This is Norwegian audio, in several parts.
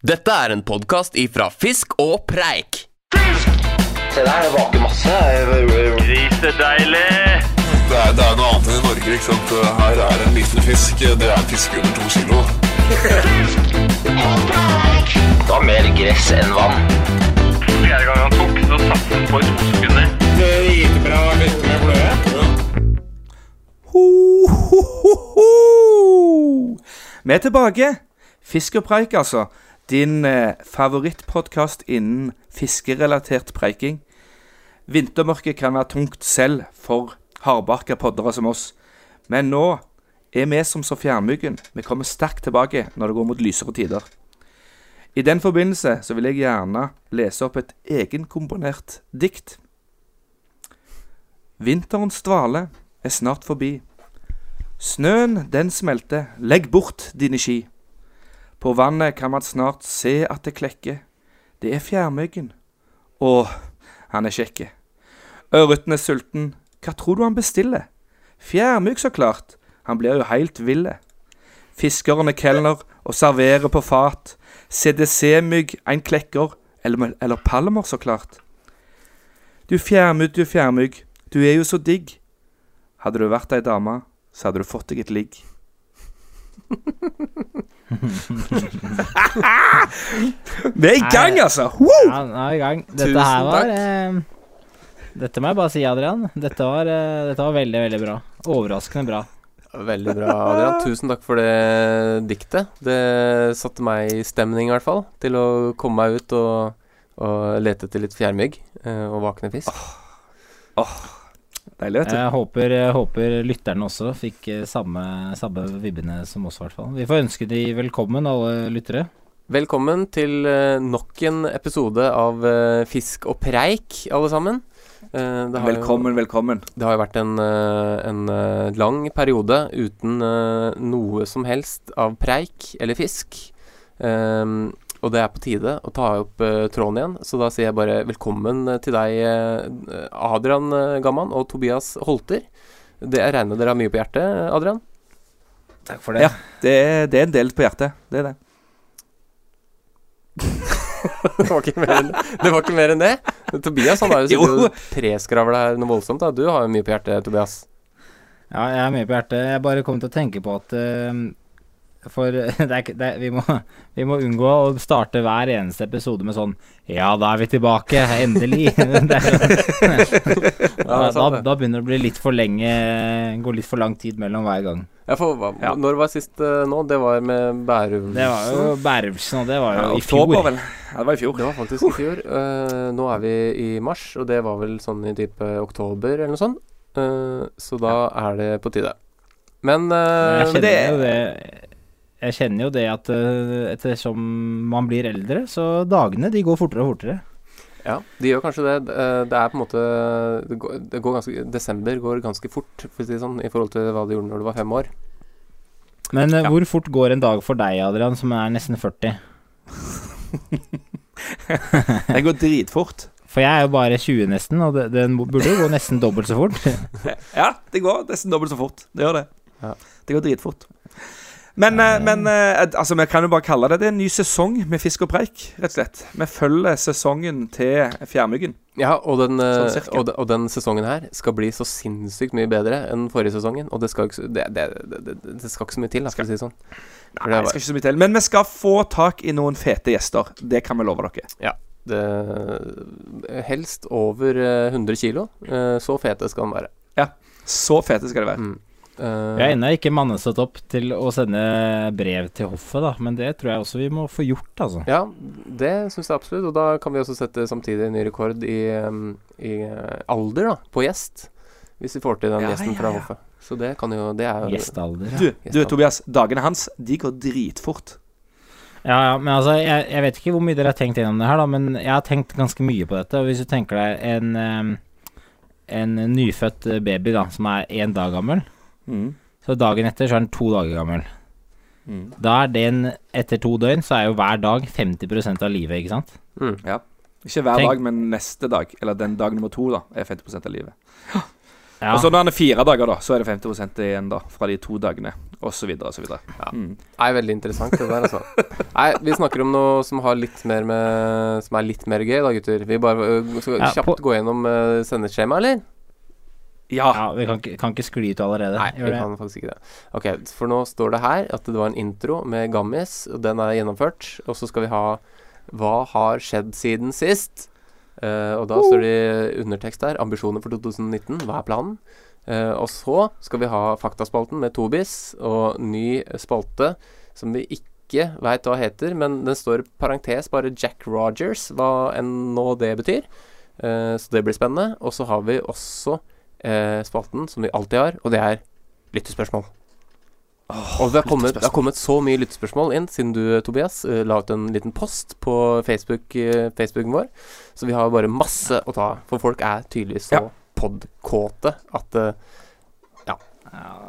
Dette er en podkast ifra Fisk og Preik. Fisk! Se der, det vaker masse. Grisedeilig! Det er, det er noe annet enn i Norge. ikke sant? Her er en liten fisk. Det er en fisk under to kilo. Det var mer gress enn vann. Fjerde gang han tok, så satt han på i to sekunder. Ho, ho, ho, ho. Vi er tilbake. Fisk og preik, altså. Din eh, favorittpodkast innen fiskerelatert preiking. Vintermørket kan være tungt selv for hardbarka poddere som oss. Men nå er vi som så fjærmyggen. Vi kommer sterkt tilbake når det går mot lysere tider. I den forbindelse så vil jeg gjerne lese opp et egenkomponert dikt. Vinterens dvale er snart forbi. Snøen, den smelter, legg bort dine ski. På vannet kan man snart se at det klekker. Det er fjærmyggen. Å, han er kjekke. Ørreten er sulten. Hva tror du han bestiller? Fjærmygg, så klart. Han blir jo heilt ville. Fiskeren er kelner og serverer på fat. CDC-mygg, en klekker, eller, eller palmer, så klart. Du fjærmygg, du fjærmygg, du er jo så digg. Hadde du vært ei dame, så hadde du fått deg et ligg. Vi er i gang, altså! Woo! Ja, nå er vi i gang. Dette Tusen her var eh, Dette må jeg bare si, Adrian. Dette var, eh, dette var veldig, veldig bra. Overraskende bra. Veldig bra, Adrian. Tusen takk for det diktet. Det satte meg i stemning, i hvert fall, til å komme meg ut og, og lete etter litt fjærmygg eh, og vakne fisk. Deilig, vet du. Jeg håper, håper lytterne også fikk eh, samme, samme vibbene som oss, i hvert fall. Vi får ønske de velkommen, alle lyttere. Velkommen til eh, nok en episode av eh, Fisk og preik, alle sammen. Eh, det har jo- Velkommen, velkommen. Det har jo vært en, en lang periode uten noe som helst av preik eller fisk. Ehm, og det er på tide å ta opp uh, tråden igjen, så da sier jeg bare velkommen eh, til deg, eh, Adrian Gamman og Tobias Holter. Det Jeg regner dere har mye på hjertet, Adrian? Takk for det. Ja, det er, det er en del på hjertet. Det er det. det, var ikke mer enn, det var ikke mer enn det. Tobias han har jo Jo. sittet og preskravla her noe voldsomt. da Du har jo mye på hjertet, Tobias. Ja, jeg har mye på hjertet. Jeg bare kom til å tenke på at eh, For det er, det vi, må, vi må unngå å starte hver eneste episode med sånn Ja, da er vi tilbake. Endelig. det Ja, da, det er da begynner det å bli litt for lenge Gå litt for lang tid mellom hver gang. Ja, for, hva, Ja. Når var sist uh, nå? Det var med Bærum Det var jo Bærumsen, og det var jo Ja, i fjor. vel. Ja, det var i fjor. Det var faktisk i fjor. Uh, nå er vi i mars, og det var vel sånn i type oktober eller noe sånt. Uh, så da er det på tide. Men Men eh, jeg kjenner det- jo det Jeg kjenner jo det at eh, ettersom man blir eldre, så dagene de går fortere og fortere. ja, de gjør kanskje det. Eh, det er på en måte det går, det går ganske, Desember går ganske fort, for å si det sånn, i forhold til hva det gjorde når du var fem år. Men eh, Ja. hvor fort går en dag for deg, Adrian, som er nesten 40? Det går dritfort. For jeg er jo bare 20 nesten, og den burde jo gå nesten dobbelt så fort. Ja, det går nesten dobbelt så fort. Det gjør det. Ja. Det går dritfort. Men, eh, men eh, altså, vi kan jo bare kalle det det er en ny sesong med Fisk og preik, rett og slett. Vi følger sesongen til Fjærmyggen. Ja, og den, eh, Sånn og, og den sesongen her skal bli så sinnssykt mye bedre enn forrige sesongen. Og det skal ikke, det, det, det, skal ikke så mye til, da, skal vi si sånn. Nei, det skal ikke så mye til. Men vi skal få tak i noen fete gjester. Det kan vi love dere. Det, helst over eh, 100 kilo. Så fete skal den være. Ja. Så fete skal det være. Mm. Eh, Jeg har ennå ikke mannesatt opp til å sende brev til hoffet, da, men det tror jeg også vi må få gjort, altså. Ja, det syns jeg absolutt. Og da kan vi også sette samtidig ny rekord i, i eh, alder da, på gjest. Hvis vi får til den Ja, gjesten fra ja. hoffet. Så det kan jo Det er Gjestalder. Du, du Tobias. Dagene hans de går dritfort. ja, ja, men altså, jeg, jeg vet ikke hvor mye dere har tenkt gjennom det her, da, men jeg har tenkt ganske mye på dette. Og hvis du tenker deg en, en nyfødt baby da, som er én dag gammel, Mm. så dagen etter så er den to dager gammel. Mm. Da er den etter to døgn, så er jo hver dag 50% av livet, ikke sant? Mm. Ikke hver Tenk- dag, men neste dag. Eller den dag nummer to, da, er 50% av livet. Ja. Og så når han er fire dager, da, så er det 50% igjen da fra de to dagene, osv. osv. Mm. Nei, veldig interessant det der, altså. Nei, vi snakker om noe som har litt mer med Som er litt mer gøy, da, gutter. Vi bare øh, skal Ja, kjapt på- gå gjennom uh, sendeskjema, eller? Ja. ja, vi kan ikke, kan ikke skli ut allerede. Nei, vi kan faktisk ikke det. Ok, for nå står det her at det var en intro med Gammis, og den er gjennomført. Og så skal vi ha Hva har skjedd siden sist? Uh, og da står det undertekst der. Ambisjoner for 2019. Hva er planen? Uh, og så skal vi ha Faktaspalten med Tobis og ny spalte som vi ikke veit hva heter, men den står i parentes bare Jack Rogers, hva enn nå det betyr. Uh, så det blir spennende. Og så har vi også eh, spalten som vi alltid har, og det er lyttespørsmål. og det har, kommet, det har kommet så mye lyttespørsmål inn siden du, Tobias, uh, la ut en liten post på Facebook, eh, Facebooken vår. Så vi har bare masse å ta, for folk er tydeligvis så Ja. podkåte at eh, Ja,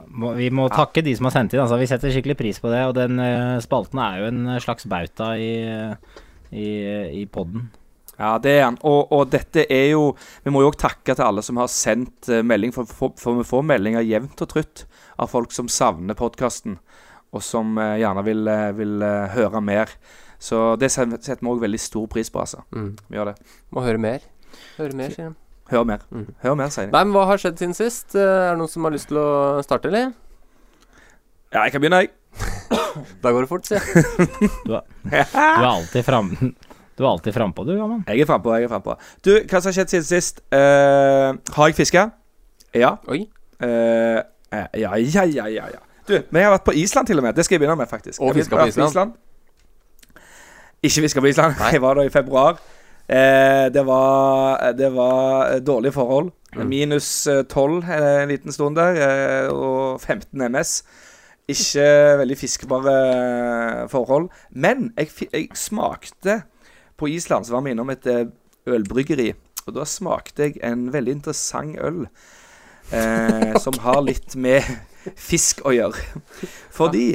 må, vi må takke de som har sendt inn. Altså, vi setter skikkelig pris på det. Og den eh, spalten er jo en slags bauta i, i, i podden. Ja, det er han. Og, og dette er jo Vi må jo òg takke til alle som har sendt eh, melding, for, for, for vi får meldinger jevnt og trutt av folk som savner podkasten, og som eh, gjerne vil, eh, vil høre mer. Så det setter vi òg veldig stor pris på, altså. mm, Vi gjør det. Må høre mer. Høre mer, sier de. Hør mer. Mm. Hør mer, sier de. Nei, men hva har skjedd siden sist? Er det noen som har lyst til å starte, eller? Ja, jeg kan begynne, jeg. Da går det fort, sier jeg. Du er alltid fram Du er alltid frampå, du, Gamman. Jeg er frampå, jeg er frampå. Du, hva som har skjedd siden sist? Uh, har jeg fiska? Ja. Oi. Eh, eh, ja, ja, ja, ja, ja. Du, vi har vært på Island til og med. Det skal jeg begynne med, faktisk. Og fiska på Island. Island? Ikke fiska på Island. Nei. Jeg var der i februar. Eh, det, var, det var dårlige forhold. Mm. Minus eh, 12 eh, en liten stund der, og 15 MS. Ikke veldig fiskbare forhold. Men jeg, jeg smakte På Island så var vi innom et eh, ølbryggeri, og da smakte jeg en veldig interessant øl. Eh, som har litt med fisk å gjøre. Fordi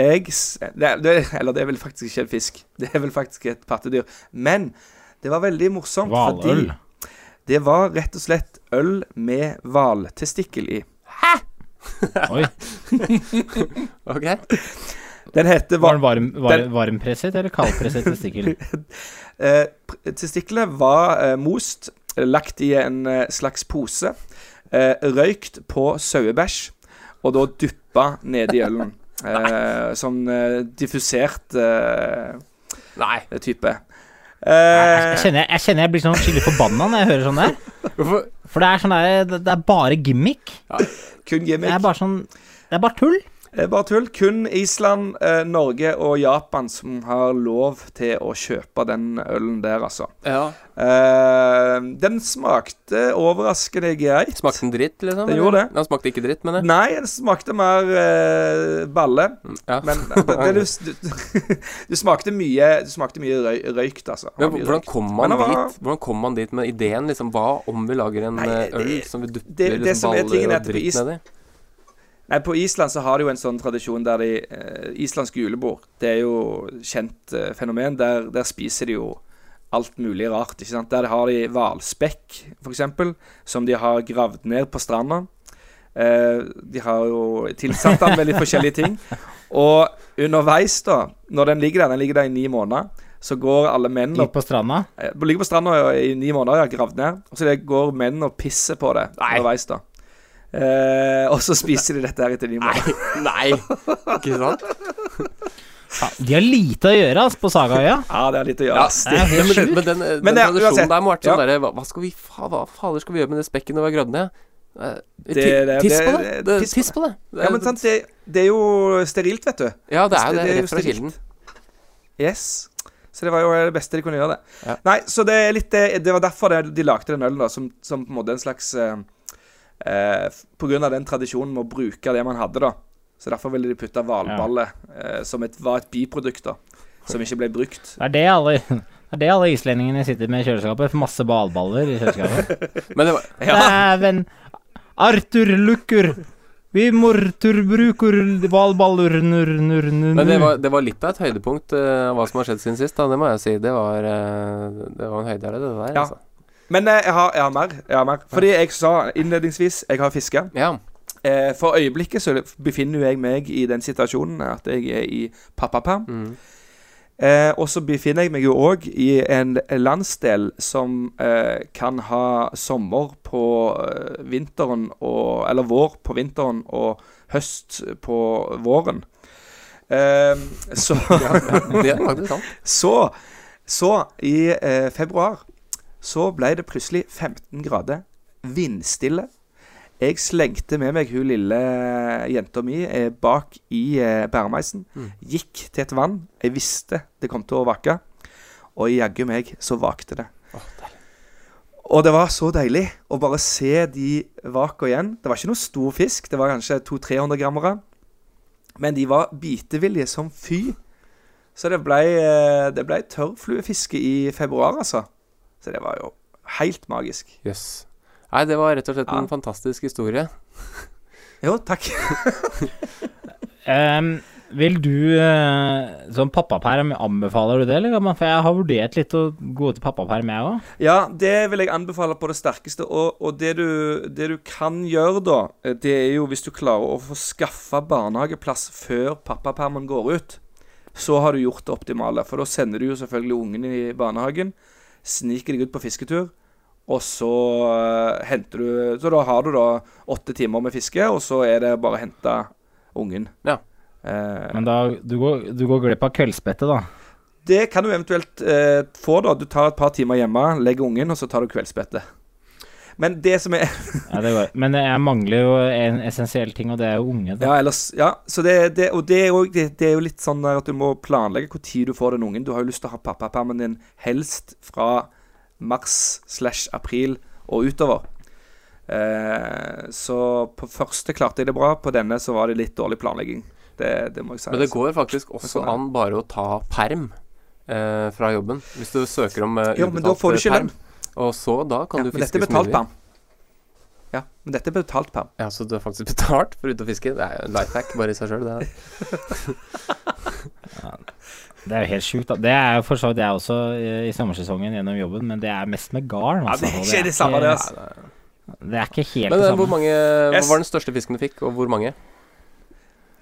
jeg det, det, Eller det er vel faktisk ikke en fisk. Det er vel faktisk et pattedyr. Men det var veldig morsomt. Valøl. Fordi det var rett og slett øl med hvaltestikkel i. Hæ?! Oi. Ok. Den heter Var den varm, var, Den- varmpresset eller kaldpresset testikkel? eh, Testiklene var eh, most, eh, lagt i en eh, slags pose, eh, røykt på sauebæsj, og da dyppa nedi ølen. Eh, sånn eh, diffusert Nei. type. Jeg, kjenner, jeg kjenner jeg blir sånn skikkelig forbanna når jeg hører sånn der. For det er sånn der, det, det er bare gimmick. kun Det gimmick. er bare sånn Det er bare tull. Er bare tull. Kun Island, eh, Norge og Japan som har lov til å kjøpe den ølen der, altså. Ja. Eh, den smakte overraskende greit. Smakte den dritt, liksom? Den gjorde det. Den smakte ikke dritt, mener jeg. Nei, den smakte mer uh, balle. Ja. Men du, du, du smakte mye Du smakte mye røy, røykt, altså. Men Mye hvordan kom man var- dit Hvordan kom man dit med ideen? Liksom, hva om vi lager en Nei, det, øl som vi dupper det- det liksom, er baller er og dritt nedi? Nei, På Island så har de jo en sånn tradisjon der de eh, Islandsk julebord, det er jo kjent eh, fenomen. Der, der spiser de jo alt mulig rart. ikke sant? Der har de hvalspekk, f.eks., som de har gravd ned på stranda. Eh, de har jo tilsatt den med litt forskjellige ting. Og underveis, da, når den ligger der, den ligger der i ni måneder, så går alle menn Ligger på stranda. eh, Ligger på stranda i ni måneder, ja, gravd ned. Og så går menn og pisser på det underveis, da. Eh, og så spiser de dette her etter ni måneder. Nei! Ikke sant? Ja, de har lite å gjøre ass, på Sagaøya. Ja, det er litt å gjøre. ass. Det er helt men, sjukt. men den, eh, den Men det- tradisjonen uansett, der må ha vært sånn ja. derre hva, hva skal vi fa, Hva fader skal vi gjøre med det spekket når vi har gravd ned? Eh, det- tiss det- på det! det- det piss på tiss på det! Det er- Ja, men sant, det, det er jo sterilt, vet du. Ja, det er jo det. det er Rett fra kilden. Yes. Så det var jo det beste de kunne gjøre, det. Ja. Nei, så det er litt det Det var derfor det, de lagde den ølen, da, som, som på en måte en slags eh, eh, Pga. På grunn av den tradisjonen med å bruke det man hadde, da. Så derfor ville de putte hvalballe eh, som et, var et biprodukt, da. Som ikke ble brukt. Det er det alle det er det alle islendingene sitter med i kjøleskapet. Masse hvalballer i kjøleskapet. Men det var Dæven! Arthur Lukker! Vi mortur bruker hvalballer nur, nur, nur, Men det var, det var litt av et høydepunkt uh, hva som har skjedd siden sist. Da. Det må jeg si. Det var, uh, det var en høydere, det der. Ja. Altså. Men eh, jeg, har, jeg har mer. Jeg har mer. Fordi jeg sa innledningsvis jeg har fiska. Ja. Eh, for øyeblikket så befinner jeg meg i den situasjonen at jeg er i pappaperm. Mm. Eh, og så befinner jeg meg jo òg i en landsdel som eh, kan ha sommer på eh, vinteren og Eller vår på vinteren og høst på våren. Eh, så sant. Så, så i eh, februar så ble det plutselig 15 grader. Vindstille. Jeg slengte med meg hun lille jenta mi eh, bak i eh, bæremeisen. Gikk til et vann. Jeg visste det kom til å vake. Og jaggu meg så vakte det. Og det var så deilig å bare se de vaka igjen. Det var ikke noe stor fisk. Det var kanskje 200-300 grammere. Men de var bitevillige som fy. Så det ble, eh, det ble tørrfluefiske i februar, altså. Så det var jo helt magisk. Jøss. Nei, det var rett og slett Ja. en fantastisk historie. Jo, takk. um, vil du, eh, som pappaperm, anbefaler du det, eller? For jeg har vurdert litt å gå til pappaperm, jeg òg. Ja, det vil jeg anbefale på det sterkeste. Og, og det, du, det du kan gjøre da, eh, det er jo hvis du klarer å få skaffa barnehageplass før pappapermen går ut, så har du gjort det optimale. For da sender du jo selvfølgelig ungen i barnehagen, sniker deg ut på fisketur, og så eh, henter du Så da har du da åtte timer med fiske, og så er det bare å hente ungen. Ja. Eh, Men da, du går, du går glipp av kveldsbettet, da. det kan du eventuelt eh, få, da. Du tar et par timer hjemme, legger ungen, og så tar du kveldsbette. Men det som er Ja, det. Men jeg mangler jo en essensiell ting, og det er jo unge. Da. Ja, ellers Ja, så det, det Og det er, jo, det, det er jo litt sånn der at du må planlegge hvor tid du får den ungen. Du har jo lyst til å ha pappapermen din helst fra mars slash april og utover. Eh, så på første klarte jeg det bra, på denne så var det litt dårlig planlegging. Det, det må jeg si. Men det altså. går faktisk også an bare å ta perm eh, fra jobben. Hvis du søker om eh, Ja, men da får du ikke perm. Og så da kan ja, du fiske er men dette er betalt perm. Ja, men dette er betalt perm. Ja, så du har faktisk betalt for ute å fiske? Det er jo en life hack bare i seg sjøl, det. Det er jo helt sjukt. Det er jo for så vidt jeg også i, i sommersesongen gjennom jobben, men det er mest med garn. Ja, Altså. det er ikke det samme, det, altså. Det er ikke helt Men det eh, samme. hvor mange Hva var den største fisken du fikk, og hvor mange?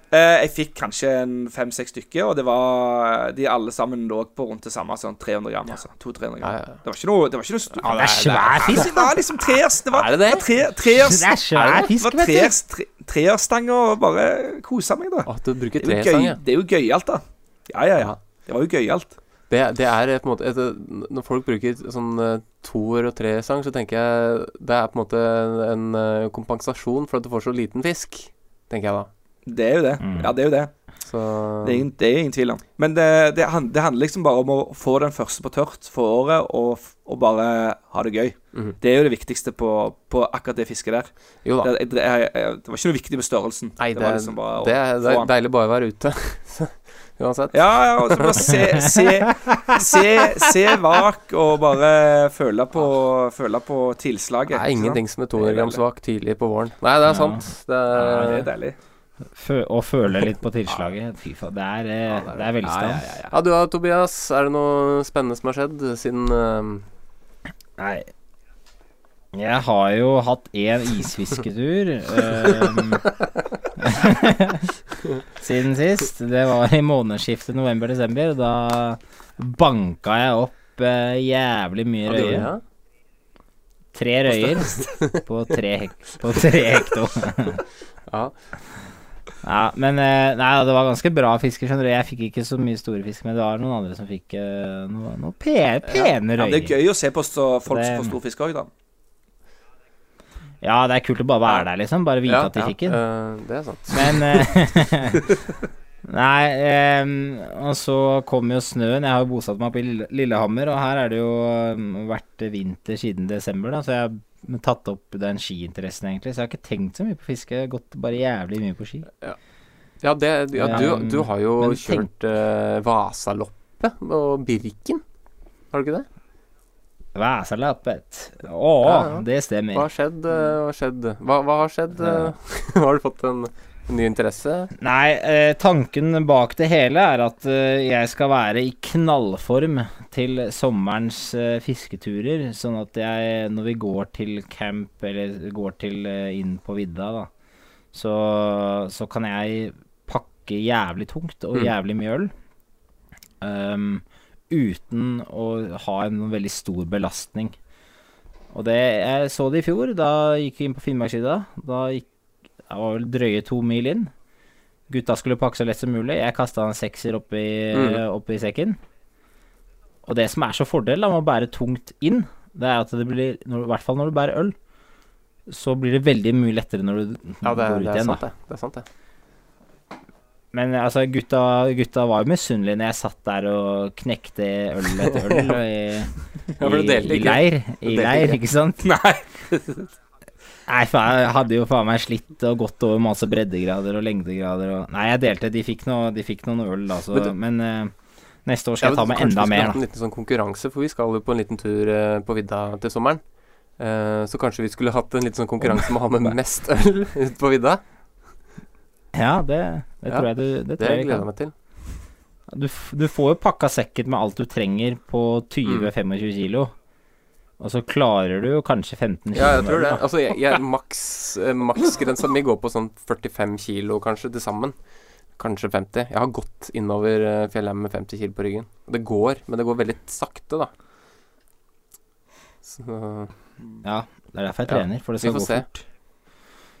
Eh, jeg fikk kanskje en fem-seks stykker, og det var De alle sammen lå på rundt det samme, sånn 300 gram, altså. 200-300 gram. Det var ikke noe, det var ikke noe stort. Ja, det er svær fisk. Det var liksom treers Det var, Er det det? var tre, treers, Det er svær fisk, vet treers, tre, treerstang og bare kose meg, da. At du bruker Det er jo, tre gøy, stang, ja. det er jo gøyalt, da. Ja, ja, ja. Det var jo gøyalt. Det, det er eh, på en måte et, Når folk bruker sånn eh, toer og tresang, så tenker jeg det er på en måte en eh, kompensasjon for at du får så liten fisk, tenker jeg da. Det er jo det. Mm. Ja, det er jo det. Så Det er ingen, det er ingen tvil om. Men det, det, det handler liksom bare om å få den første på tørt for året, og, og bare ha det gøy. Mm. Det er jo det viktigste på, på akkurat det fisket der. Jo da. Det, det, var ikke noe viktig med størrelsen. Nei, det, var liksom bare det, er, det er deilig bare å være ute. Uansett. Ja, ja, og så bare se, se, se, se vak og bare føle på, føle på tilslaget. Det er ingenting som er 200 Det er grams vak tidlig på våren. Nei, det er sant. Det Ja, er, det er deilig. Fø og føle litt på tilslaget. Fy faen, det er, ja, det er velstand. Ja, ja, ja. Du da, Tobias. Er det noe spennende som har skjedd siden uh... Nei. Jeg har jo hatt én isfisketur um, siden sist. Det var i månedsskiftet november-desember. Da banka jeg opp uh, jævlig mye røye. Tre røyer på tre, hek på tre hekto. Ja. Ja, men eh, Nei, det var ganske bra fisker, skjønner du. Jeg fikk ikke så mye store fisk, men det var noen andre som fikk uh, noe, noe pene pene Ja, det er gøy å se på så folk Det- som får stor fisk òg, da. Ja, det er kult å bare være der, liksom. Bare vite Ja, at de fikk den. Uh, det er sant. Men eh, Nei, um, og så kom jo snøen. Jeg har jo bosatt meg på Lillehammer, og her er det jo vært vinter siden desember, da, så jeg tatt opp den skiinteressen, egentlig. Så jeg har ikke tenkt så mye på fiske. Jeg har gått bare jævlig mye på ski. Ja, det, ja du, du har jo men tenk- kjørt uh, Vasaloppet og Birken. Har du ikke det? Vasaloppet. Å, Ja, ja. det stemmer. Hva har skjedd? eh, hva har skjedd? Hva, hva har skjedd? eh? har du fått en Ny interesse? Nei, eh, tanken bak det hele er at eh, jeg skal være i knallform til sommerens eh, fisketurer. Sånn at jeg, når vi går til camp, eller går til inn på vidda, da, så, så kan jeg pakke jævlig tungt og Mm. jævlig mye øl. Um, uten å ha en veldig stor belastning. Og det, jeg så det i fjor. Da gikk vi inn på Finnmarkssida. Da gikk jeg var vel drøye to mil inn. Gutta skulle pakke så lett som mulig. Jeg kasta en sekser oppi, Mm. oppi sekken. Og det som er så fordel da, med å bære tungt inn, det er at det blir, når, i hvert fall når du bærer øl, så blir det veldig mye lettere når du Ja, det, går ut det igjen. sant, Da. det. det er sant, det. Men altså, gutta, gutta var jo misunnelige når jeg satt der og knekte øl etter øl i, Ja, i, i leir. I leir, ikke sant? Nei. Nei, faen, jeg hadde jo faen meg slitt og gått over masse breddegrader og lengdegrader og Nei, jeg delte. De fikk, noe, de fikk noen øl, da, så Men Men uh, neste år skal Ja, jeg ta med kanskje enda vi skulle vi hatt ha En liten sånn konkurranse, for vi skal jo på en liten tur uh, på vidda til sommeren. Uh, så kanskje vi skulle hatt en liten sånn konkurranse med å ha med mest øl ut på vidda. Ja, det, det Ja, tror jeg du Det Det jeg gleder jeg meg til. Du, du får jo pakka sekken med alt du trenger på Mm. 20-25 kilo. Og så klarer du jo kanskje 15 kilo. Ja, jeg tror det. Altså, jeg, jeg, maks, eh, maksgrensa mi går på sånn 45 kilo kanskje til sammen. Kanskje 50. Jeg har gått innover eh, med 50 kilo på ryggen. Det går, men det går veldig sakte, da. Så Ja, det er derfor jeg Ja, trener, for det skal gå se. fort.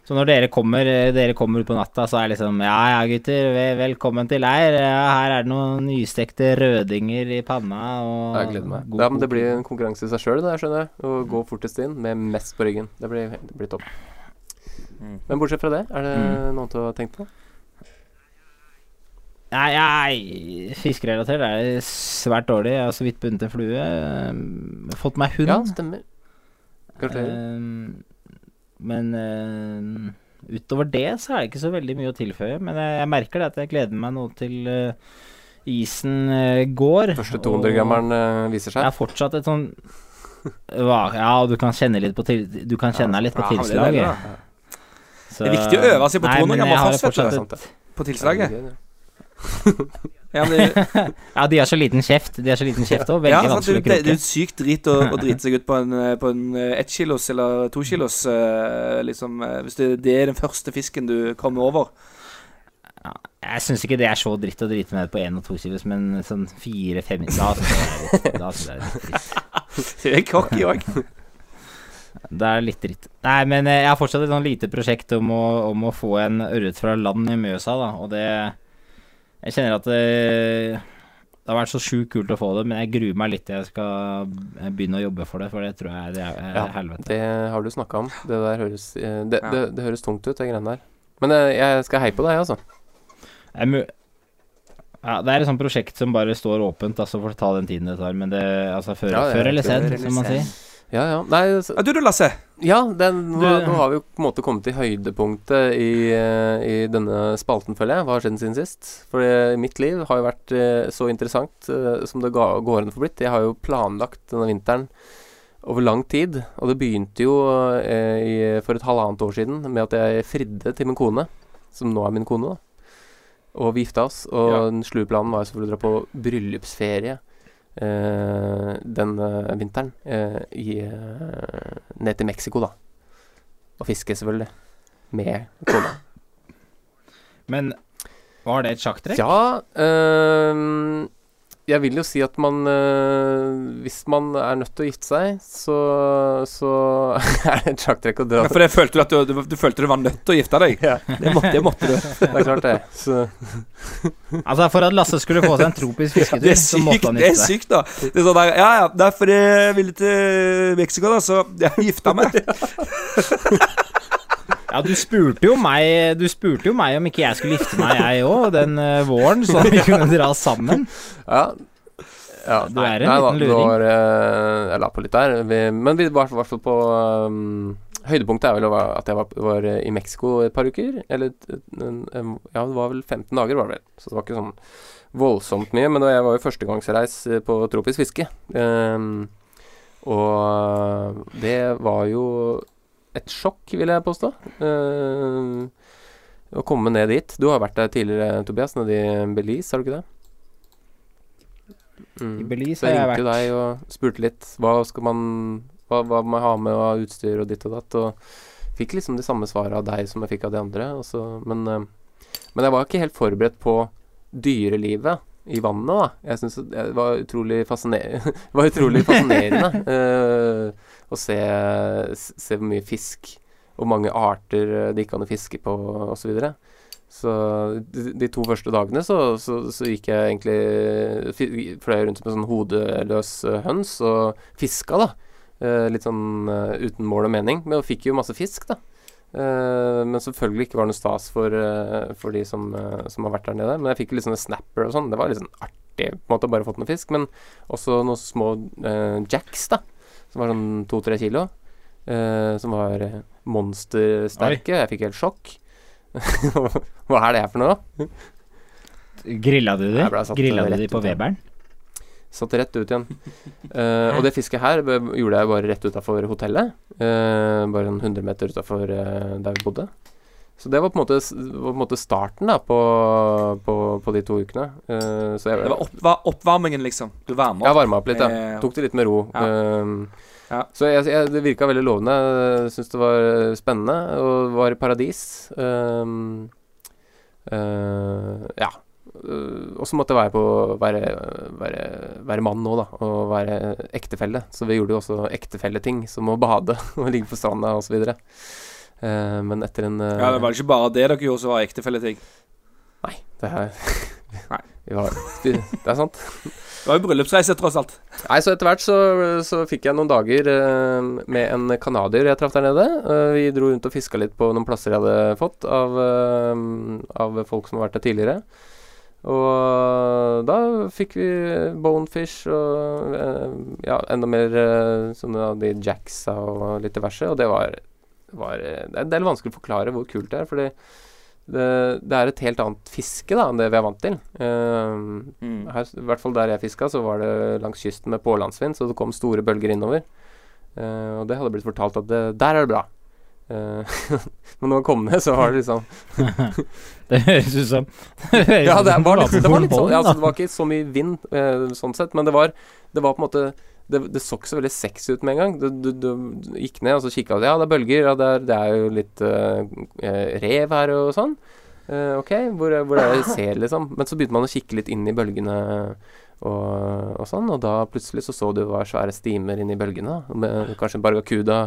Så når dere kommer, eh, dere kommer på natta, så er det liksom Ja ja, gutter, ve velkommen til leir. Her er det noen nystekte rødinger i panna og jeg gleder meg. Ja, men det blir en konkurranse i seg sjøl, det, skjønner jeg. Å gå fortest inn med mest på ryggen. Det blir, det blir topp. Men bortsett fra det, er det Mm. noen til å tenke på? Nei, nei, fiskerelatert er det svært dårlig. Jeg har så vidt bundet en flue. Fått meg hund. Ja, stemmer. Gratulerer. Eh, men uh, utover det så er det ikke så veldig mye å tilføye. Men jeg, jeg merker det at jeg gleder meg nå til uh, isen uh, går. Første 200-grammeren viser viser Jeg er fortsatt et sånn Ja, du kan kjenne litt på, til, du kan kjenne deg litt på Ja, det er det, tilslaget. Det er viktig å øve seg på 200 men gram jeg og har fortsette. Det er fortsatt sant, et- det. På tilslaget. Ja, det. Ja, Ja, de har så liten kjeft. De har så liten kjeft òg. ja, Veldig sant, det, vanskelig å det, det er sykt drit å, å drite seg ut på en, eh, på en ettkilos kilos eller to kilos, eh, liksom. eh, Hvis det, det er den første fisken du kommer over. Jeg syns ikke det er så dritt å drite med på én og to kilos, men sånn fire-fem Da syns jeg det er dritt. Du er cocky òg. Det er litt dritt. Nei, men eh, jeg har fortsatt et sånn lite prosjekt om å, om å få en ørret fra land i Mjøsa, da, og det Jeg kjenner at det, det har vært så sjukt kult å få det, men jeg gruer meg litt til jeg skal begynne å jobbe for det, for det tror jeg det er, er Ja, helvete. Det har du snakka om. Det der høres eh, det, Ja. det, det høres tungt ut, de greiene der. Men eh, jeg skal heie på deg, altså. Ja, det er et sånt prosjekt som bare står åpent, altså for å ta den tiden det tar, men det altså før, Ja, ja, før eller sen, som man sier. Ja, ja. Nei, så, du da, Lasse. ja den, nå, Du- nå har vi jo på en måte kommet til høydepunktet i, eh, i denne spalten, føler jeg. Hva har skjedd siden sist? For eh, mitt liv har jo vært eh, så interessant som det ga, går an å få blitt. Jeg har jo planlagt denne vinteren over lang tid, og det begynte jo eh, i, for et halvannet år siden med at jeg fridde til min kone, som nå er min kone, da. Og vi gifta oss, og Ja. den slue planen var jo selvfølgelig å dra på bryllupsferie den eh, vinteren eh, i, eh, ned til Mexico, da. Og fiske, selvfølgelig. Med kona. Men var det et sjakktrekk? Ja ehm, Jeg vil jo si at man eh, Hvis man er nødt til å gifte seg, så, så er det et sjakktrekk å dra Ja, for det følte du at du, du, du følte du var nødt til å gifte deg? Ja. Det, måtte, det måtte du. Det er klart, det. Så Altså, for at Lasse skulle få seg en tropisk fisketur, Det er så måtte han gifte seg. det er sykt da. Det er sånn der, ja, ja, derfor jeg ville til Mexico, da, så jeg gifta meg. Ja, du spurte jo meg Du spurte jo meg om ikke jeg skulle gifte meg, jeg òg, den uh, våren, så vi kunne dra sammen. Ja. ja Du er en nei, liten luring. Var, eh, jeg la på litt der. Vi, men vi var i hvert fall på um, Høydepunktet er vel at jeg var, var i Mexico et par uker. Eller Ja, det var vel 15 dager, var det vel. Så det var ikke sånn voldsomt mye. Men jeg var jo førstegangsreis på tropisk fiske. Um, og det var jo et sjokk, vil jeg påstå. Uh, å komme ned dit. Du har vært der tidligere, Tobias, nede i Belize, har du ikke det? I Mm. Belize har jeg vært. jeg ringte deg og spurte litt hva skal man Hva, hva må jeg ha med av utstyr og ditt og datt. Og fikk liksom de samme svarene av deg som jeg fikk av de andre. Så, men, eh, men jeg var ikke helt forberedt på dyrelivet i vannet, da. Jeg syns det var utrolig fascinerende var utrolig fascinerende uh, å se, se hvor mye fisk og mange arter eh, det gikk an å fiske på, osv. Så, de, to første dagene så, så, så gikk jeg egentlig Fløy rundt med sånn hodeløs eh, høns og fiska, da. Eh, litt sånn eh, uten mål og mening. Men jeg fikk jo masse fisk, da. Eh, men selvfølgelig ikke var noe stas for, eh, for de som, eh, som har vært der nede. Men jeg fikk litt sånne snapper og sånn. Det var litt sånn artig, på en måte, bare fått noe fisk. Men også noen små jacks, da. Som var sånn to-tre kilo. som var monstersterke. Jeg fikk helt sjokk. Hva er det her for noe? Grilla du de? Grilla du de på. Weberen? Satt rett ut igjen. Uh, og det fisket her gjorde jeg bare rett utafor hotellet. Uh, bare en 100 meter utafor der vi bodde. Så det var på en måte, på en måte starten da på, på, på de to ukene. Så jeg, Det var oppva oppvarmingen, liksom. Du varmer jeg Ja, varma opp litt, ja. Tok det litt med ro. Ja. Ja. Så jeg, jeg, det virka veldig lovende. Jeg Syns det var spennende og var i paradis. Um, ja. Eh, og så måtte jeg være på være, være, være mann nå, da. Og være ektefelle. Så vi gjorde jo også ektefelleting, som å bade og ligge på stranda osv. Uh, men etter en uh, Ja, det var ikke bare det dere gjorde som var ektefelleting. Nei, det er Nei. Var, det er sant. Det var jo bryllupsreise, tross alt. Nei, så etter hvert så, så fikk jeg noen dager uh, med en canadier jeg traff der nede. Uh, vi dro rundt og fiska litt på noen plasser jeg hadde fått av, uh, av folk som har vært der tidligere. Og da fikk vi bonefish og eh, ja, enda mer eh, sånne av de jacksa og litt diverse. Og det var, var eh, Det er en del vanskelig å forklare hvor kult det er, fordi det, det er et helt annet fiske da enn det vi er vant til. Eh, Mm. her, I hvert fall der jeg fiska, så var det langs kysten med pålandsvind, så det kom store bølger innover. Uh, og det hadde blitt fortalt at det, der er det bra. Eh, men når man kom ned, så var det liksom Det høres ut som Ja, det var litt, det var litt sånn ja, altså. Det var ikke så mye vind eh, sånn sett, men det var, det var på en måte det, det så ikke så veldig sexy ut med en gang. Du, du, du gikk ned og så kikka du. Ja, det er bølger. Ja, det er, det er jo litt eh, rev her og sånn. Uh, ok, hvor, hvor er det jeg ser, liksom? Men så begynte man å kikke litt inn i bølgene og, og sånn, og da plutselig så så du det var svære stimer inni bølgene. Med kanskje en barracuda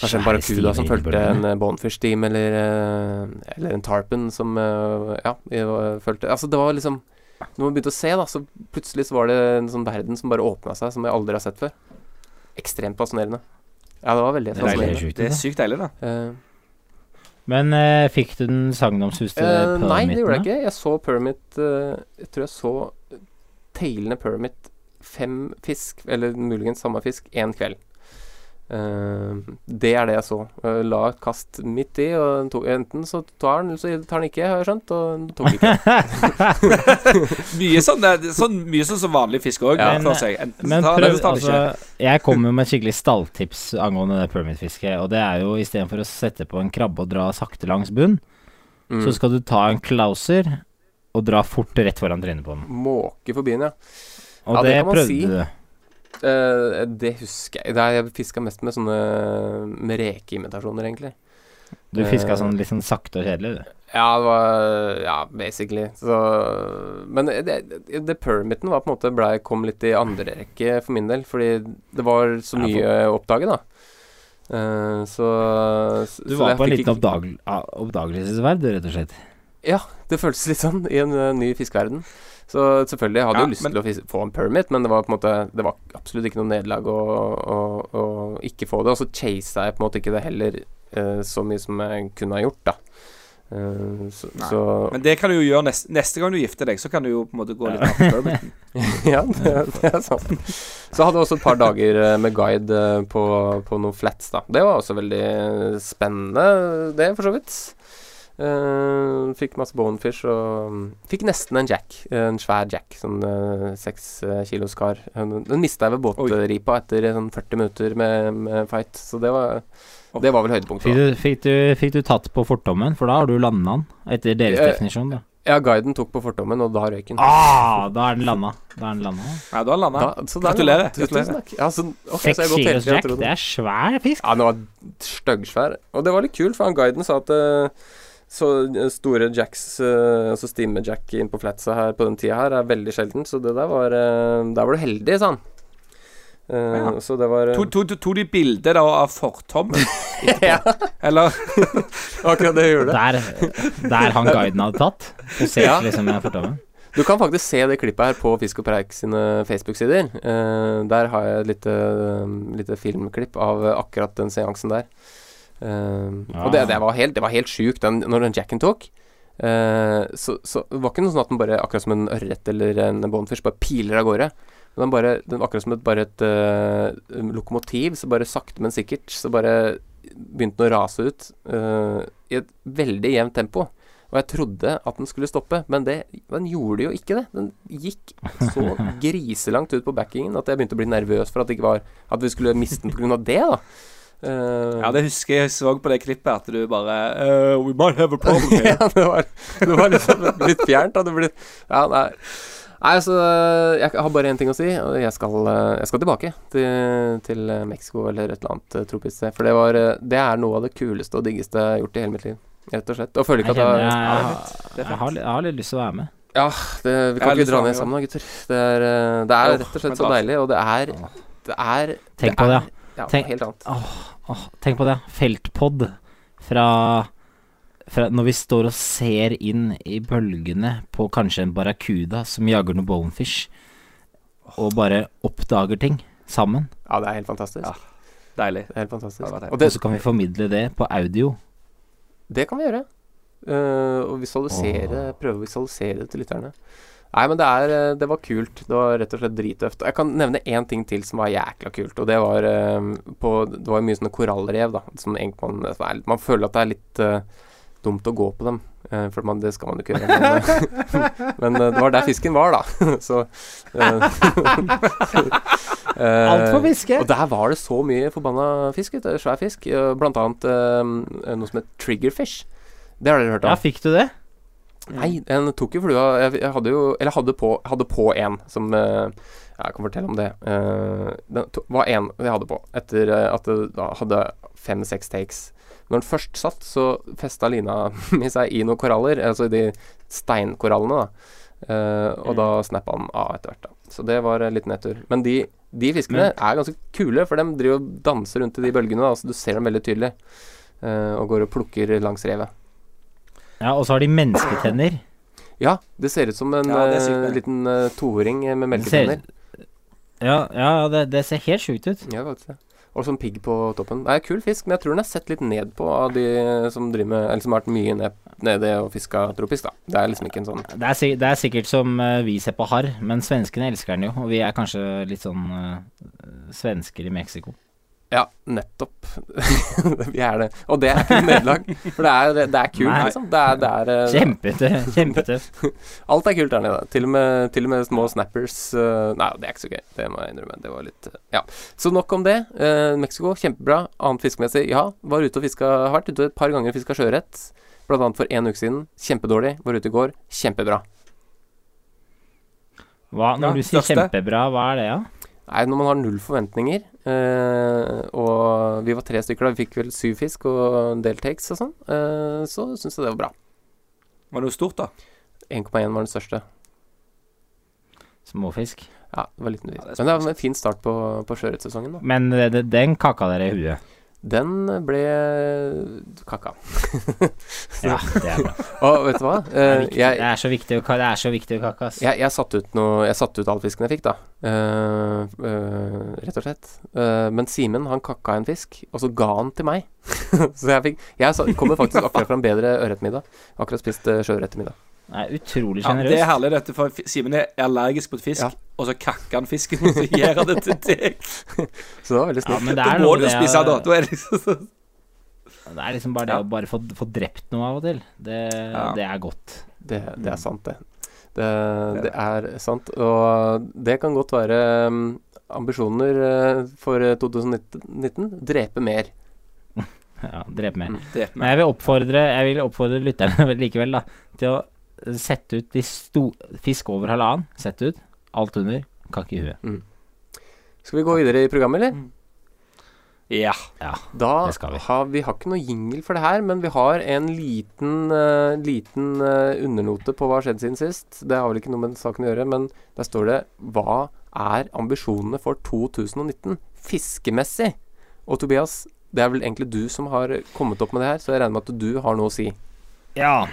Kanskje en barracuda som fulgte en eh, bonefish team eller, eh, eller en tarpon som eh, Ja, fulgte Altså, det var liksom Når man begynte å se, da, så plutselig så var det en sånn verden som bare åpna seg, som jeg aldri har sett før. Ekstremt fascinerende. Ja, det var veldig Det er fascinerende. sjukt. Det er sykt deilig, da. Uh, Men uh, fikk du den sagnomsuste eh, nei, det gjorde jeg ikke. Jeg så permit Jeg tror jeg så tailende permit fem fisk, eller muligens samme fisk, én kveld. Eh, det er det jeg så. Eh, la et kast midt i, og den enten så tar den, eller så tar den ikke, har jeg skjønt. Og tok ikke. Mye sånn, sånn, mye sånn som vanlig fisk òg. Ja. Men- seg. Enten Men tar prøv, tar altså. Jeg kommer med et skikkelig stalltips angående det permit-fisket. Og det er jo istedenfor å sette på en krabbe og dra sakte langs bunn, Mm. så skal du ta en klauser og dra fort rett foran trynet på den. Måke forbi den, ja. Og Ja, det det, kan man prøvde si. du. Eh, det husker jeg. Nei, jeg fiska mest med sånne Med rekeimitasjoner, egentlig. Du fiska Eh. sånn litt sånn sakte og kjedelig, du. Ja, det var Ja, basically. Så Men det, det, det permiten var på en måte ble, kom litt i andre rekke for min del, fordi det var så mye å oppdage, da. Uh, så Du var så på en liten oppdag oppdagelsesverd, rett og slett. Ja, det føltes litt sånn i en uh, ny fiskeverden. Så selvfølgelig, jeg hadde Ja, jo lyst men- til å få en permit, men det var på en måte Det var absolutt ikke noe nederlag å, å, å ikke få det. Og så chasa jeg på en måte ikke det heller uh, så mye som jeg kunne ha gjort, da. Uh, så, så Men det kan du jo gjøre neste, neste gang du gifter deg. Så kan du jo på en måte gå litt av permiten. Ja, det, det er sant. Så hadde jeg også et par dager eh, med guide på, på noen flats, da. Det var også veldig spennende, det, for så vidt. Eh, fikk masse bonefish og mm, Fikk nesten en jack. En svær jack. Sånn eh, seks uh, kilos kar. Den, mista jeg ved båtripa etter sånn 40 minutter med, med fight, så det var Det var vel høydepunktet. Fikk du, fikk, du, fikk du tatt på fortommen, for da har du landa den, etter deres Eh, definisjon, da. Ja, guiden tok på fortommen, og da røyk den. Ah, da er den landa. Da er den landa. Ja, da landa. Da, så Gratulerer. Tusen takk. Ja, så, okay, Seks har kilos jack, det er svær fisk. Ja, den var styggsvær. Og det var litt kult, for han guiden sa at eh, så eh, store jacks, eh, altså stimme-jack inn på flatsa her på den tida her, er veldig sjelden. Så det der var eh, Der var du heldig, sa han. Uh, Ja. Så det var eh, To, to, de bilder av fortommen? Ja, Eller akkurat det gjorde det. Der, der han guiden hadde tatt. Du ser Ja. liksom med fortommen. Du kan faktisk se det klippet her på Fisk og Preik sine Facebook-sider. Uh, der har jeg et lite, lite filmklipp av akkurat den seansen der. Eh, Og det, det var helt, det var helt sjukt når den jacken tok. Uh, så, så det var ikke noe sånn at den bare, akkurat som en ørret eller en bonefish, bare piler av gårde. Men den bare, den, akkurat som et, bare et uh, lokomotiv, så bare sakte, men sikkert, så bare begynte den å rase ut eh, i et veldig jevnt tempo. Og jeg trodde at den skulle stoppe, men det, den gjorde jo ikke det. Den gikk så griselangt ut på backingen at jeg begynte å bli nervøs for at, var, at vi skulle miste den pga. det, da. Eh, Ja, det husker jeg jeg så på det klippet, at du bare uh, We might have a problem here. ja, det var, det var liksom litt fjernt. Hadde blitt ja, nei. nei, altså, jeg har bare én ting å si, og jeg skal, jeg skal tilbake til, til Mexico eller et eller annet tropisk sted. For det, var, det er noe av det kuleste og diggeste jeg har gjort i hele mitt liv. Rett og slett. Og føler Jeg, ikke at jeg, jeg, jeg, jeg, har, jeg har litt lyst til å være med. Ja, det, vi kan ikke dra ned sammen da, gutter. Det er, det er rett og slett så deilig, og det er Det er Tenk på det, Ja, Tenk- helt annet. Åh, tenk på det. Feltpod fra, fra når vi står og ser inn i bølgene på kanskje en barracuda som jager noe bonefish, og bare oppdager ting sammen. Ja, det er helt fantastisk. Ja. Deilig. Det er helt fantastisk. Det. Og Og det, så kan vi formidle det på audio. det kan vi gjøre. Uh, og visualisere Prøve å visualisere det til lytterne. Nei, men det er eh, Det var kult. Det var rett og slett drittøft. Jeg kan nevne én ting til som var jækla kult, og det var eh, på Det var mye sånne korallrev, da. Som man, man føler at det er litt uh, dumt å gå på dem. Uh, for man, det skal man jo ikke gjøre. Men, men uh, det var der fisken var, da. Så uh, Alt for fiske. Og der var det så mye forbanna fisk. Svær fisk. Blant annet noe som het triggerfish. Det har dere hørt om? Ja, fikk du det? Nei, den tok jo flua. Jeg, jeg hadde jo Eller hadde på Hadde på en som eh, Jeg kan fortelle om det. det den to, var en jeg hadde på, etter eh, at det da hadde fem-seks takes. Når den først satt, så festa lina mi seg i noen koraller, altså i de steinkorallene, da. Uh, og da snappa den av etter hvert, da. Så det var en liten nedtur. Men de, de fiskene er ganske kule, for de driver og danser rundt i de bølgene, da, så du ser dem veldig tydelig. Uh, og går og plukker langs revet. Ja, og så har de mennesketenner. Ja, det ser ut som en Ja, sykt, eh, liten uh, toåring med Det ser- melketenner. Ja, ja det, det ser helt sjukt ut. Ja, faktisk det. Og sånn pigg på toppen. Det er kul fisk, men jeg tror den er sett litt ned på av de som driver med Eller som har vært mye ned, nede og fiska tropisk, da. Det er liksom ikke en sånn Det er, sik- det er sikkert som uh, vi ser på harr, men svenskene elsker den jo. Og vi er kanskje litt sånn uh, svensker i Mexico. Ja, nettopp. Vi er det. Og det er ikke noe nederlag. For det er, det er kult, Nei. liksom. Det er, det er eh, Kjempetøff. Kjempetøff. Alt er kult der nede. Til og med, til og med små snappers eh, Nei, det er ikke så gøy. Det må jeg innrømme. Det var litt eh, Ja. Så nok om det. Eh, Mexico, kjempebra. Annet fiskemessig, ja. Var ute og fiska Har vært ute et par ganger og fiska sjøørret. Blant annet for en uke siden. Kjempedårlig. Var ute i går. Kjempebra. Hva, når Ja, du sier største. kjempebra, hva er det, da? Nei, når man har null forventninger, eh, og vi var tre stykker da, vi fikk vel syv fisk og en del takes og sånn, eh, så syns jeg det var bra. Var det jo stort, da? 1,1 var den største. Småfisk. Ja, det var liten Ja, det er Men det var en fin start på, på sjøørretsesongen, da. Men det, det, den kakka dere i huet. Den ble kakka. Ja, det er bra. Og vet du hva? Det er, Eh, viktig. jeg, det er så viktig å, det er så viktig å kakke, ass. jeg, jeg satte ut noe Jeg ut all fisken jeg fikk, da. Uh, uh, rett og slett. Uh, men Simen, han kakka en fisk, og så ga han til meg. så jeg fikk Jeg kommer faktisk akkurat fra en bedre ørretmiddag. Akkurat spist uh, sjøørret til utrolig er Ja, det er herlig, dette, for Simen er allergisk mot fisk, Ja. og så kakker han fisken, og så gir han det til deg. Så det var veldig ja, snilt. Ja, det Da må du det spise av da. Da er det liksom Det er liksom bare det Ja. å bare få, få drept noe av og til. Det, Ja. det er godt. Det, det er sant, det. det. Det er sant. Og det kan godt være um, ambisjoner eh, for eh, 2019. Drepe mer. Ja, drepe mer. Mm. mer. Men jeg vil oppfordre Jeg vil oppfordre lytterne likevel da til å sette ut de sto fisk over halvannen. sett ut. Alt under. Kakk i huet. Skal vi gå videre i programmet, eller? Ja. Ja. Da Det skal vi. har vi har ikke noe jingle for det her, men vi har en liten, uh, liten uh, undernote på hva har skjedd siden sist. Det har vel ikke noe med saken å gjøre, men der står det Hva er ambisjonene for 2019 fiskemessig? Og Tobias, det er vel egentlig du som har kommet opp med det her, så jeg regner med at du har noe å si. Ja.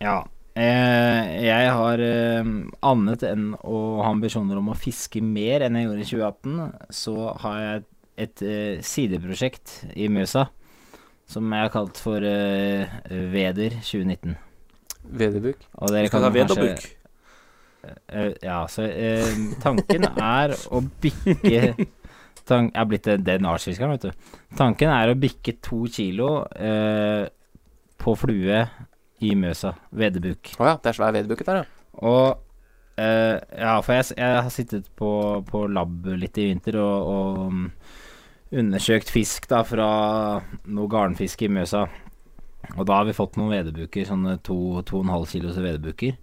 Ja. Eh, jeg har eh, annet enn å ha ambisjoner om å fiske mer enn jeg gjorde i 2018, så har jeg et eh, sideprosjekt i Mjøsa som jeg har kalt for Veder 2019. Vederbuk. Og dere Skal kan ha vederbuk. Ja, så tanken er å bikke tank, Jeg har blitt den- den artsfiskeren, vet du. Tanken er å bikke to kilo eh, på flue i Mjøsa. Vedebuk. Å ja, det er svær vedbuket der, ja. Og eh, Ja, for jeg, jeg har sittet på, på lab litt i vinter og, og mm, undersøkt fisk da fra noe garnfiske i Mjøsa. Og da har vi fått noen vedebuker, sånne to, to og en halv kilos vedebuker.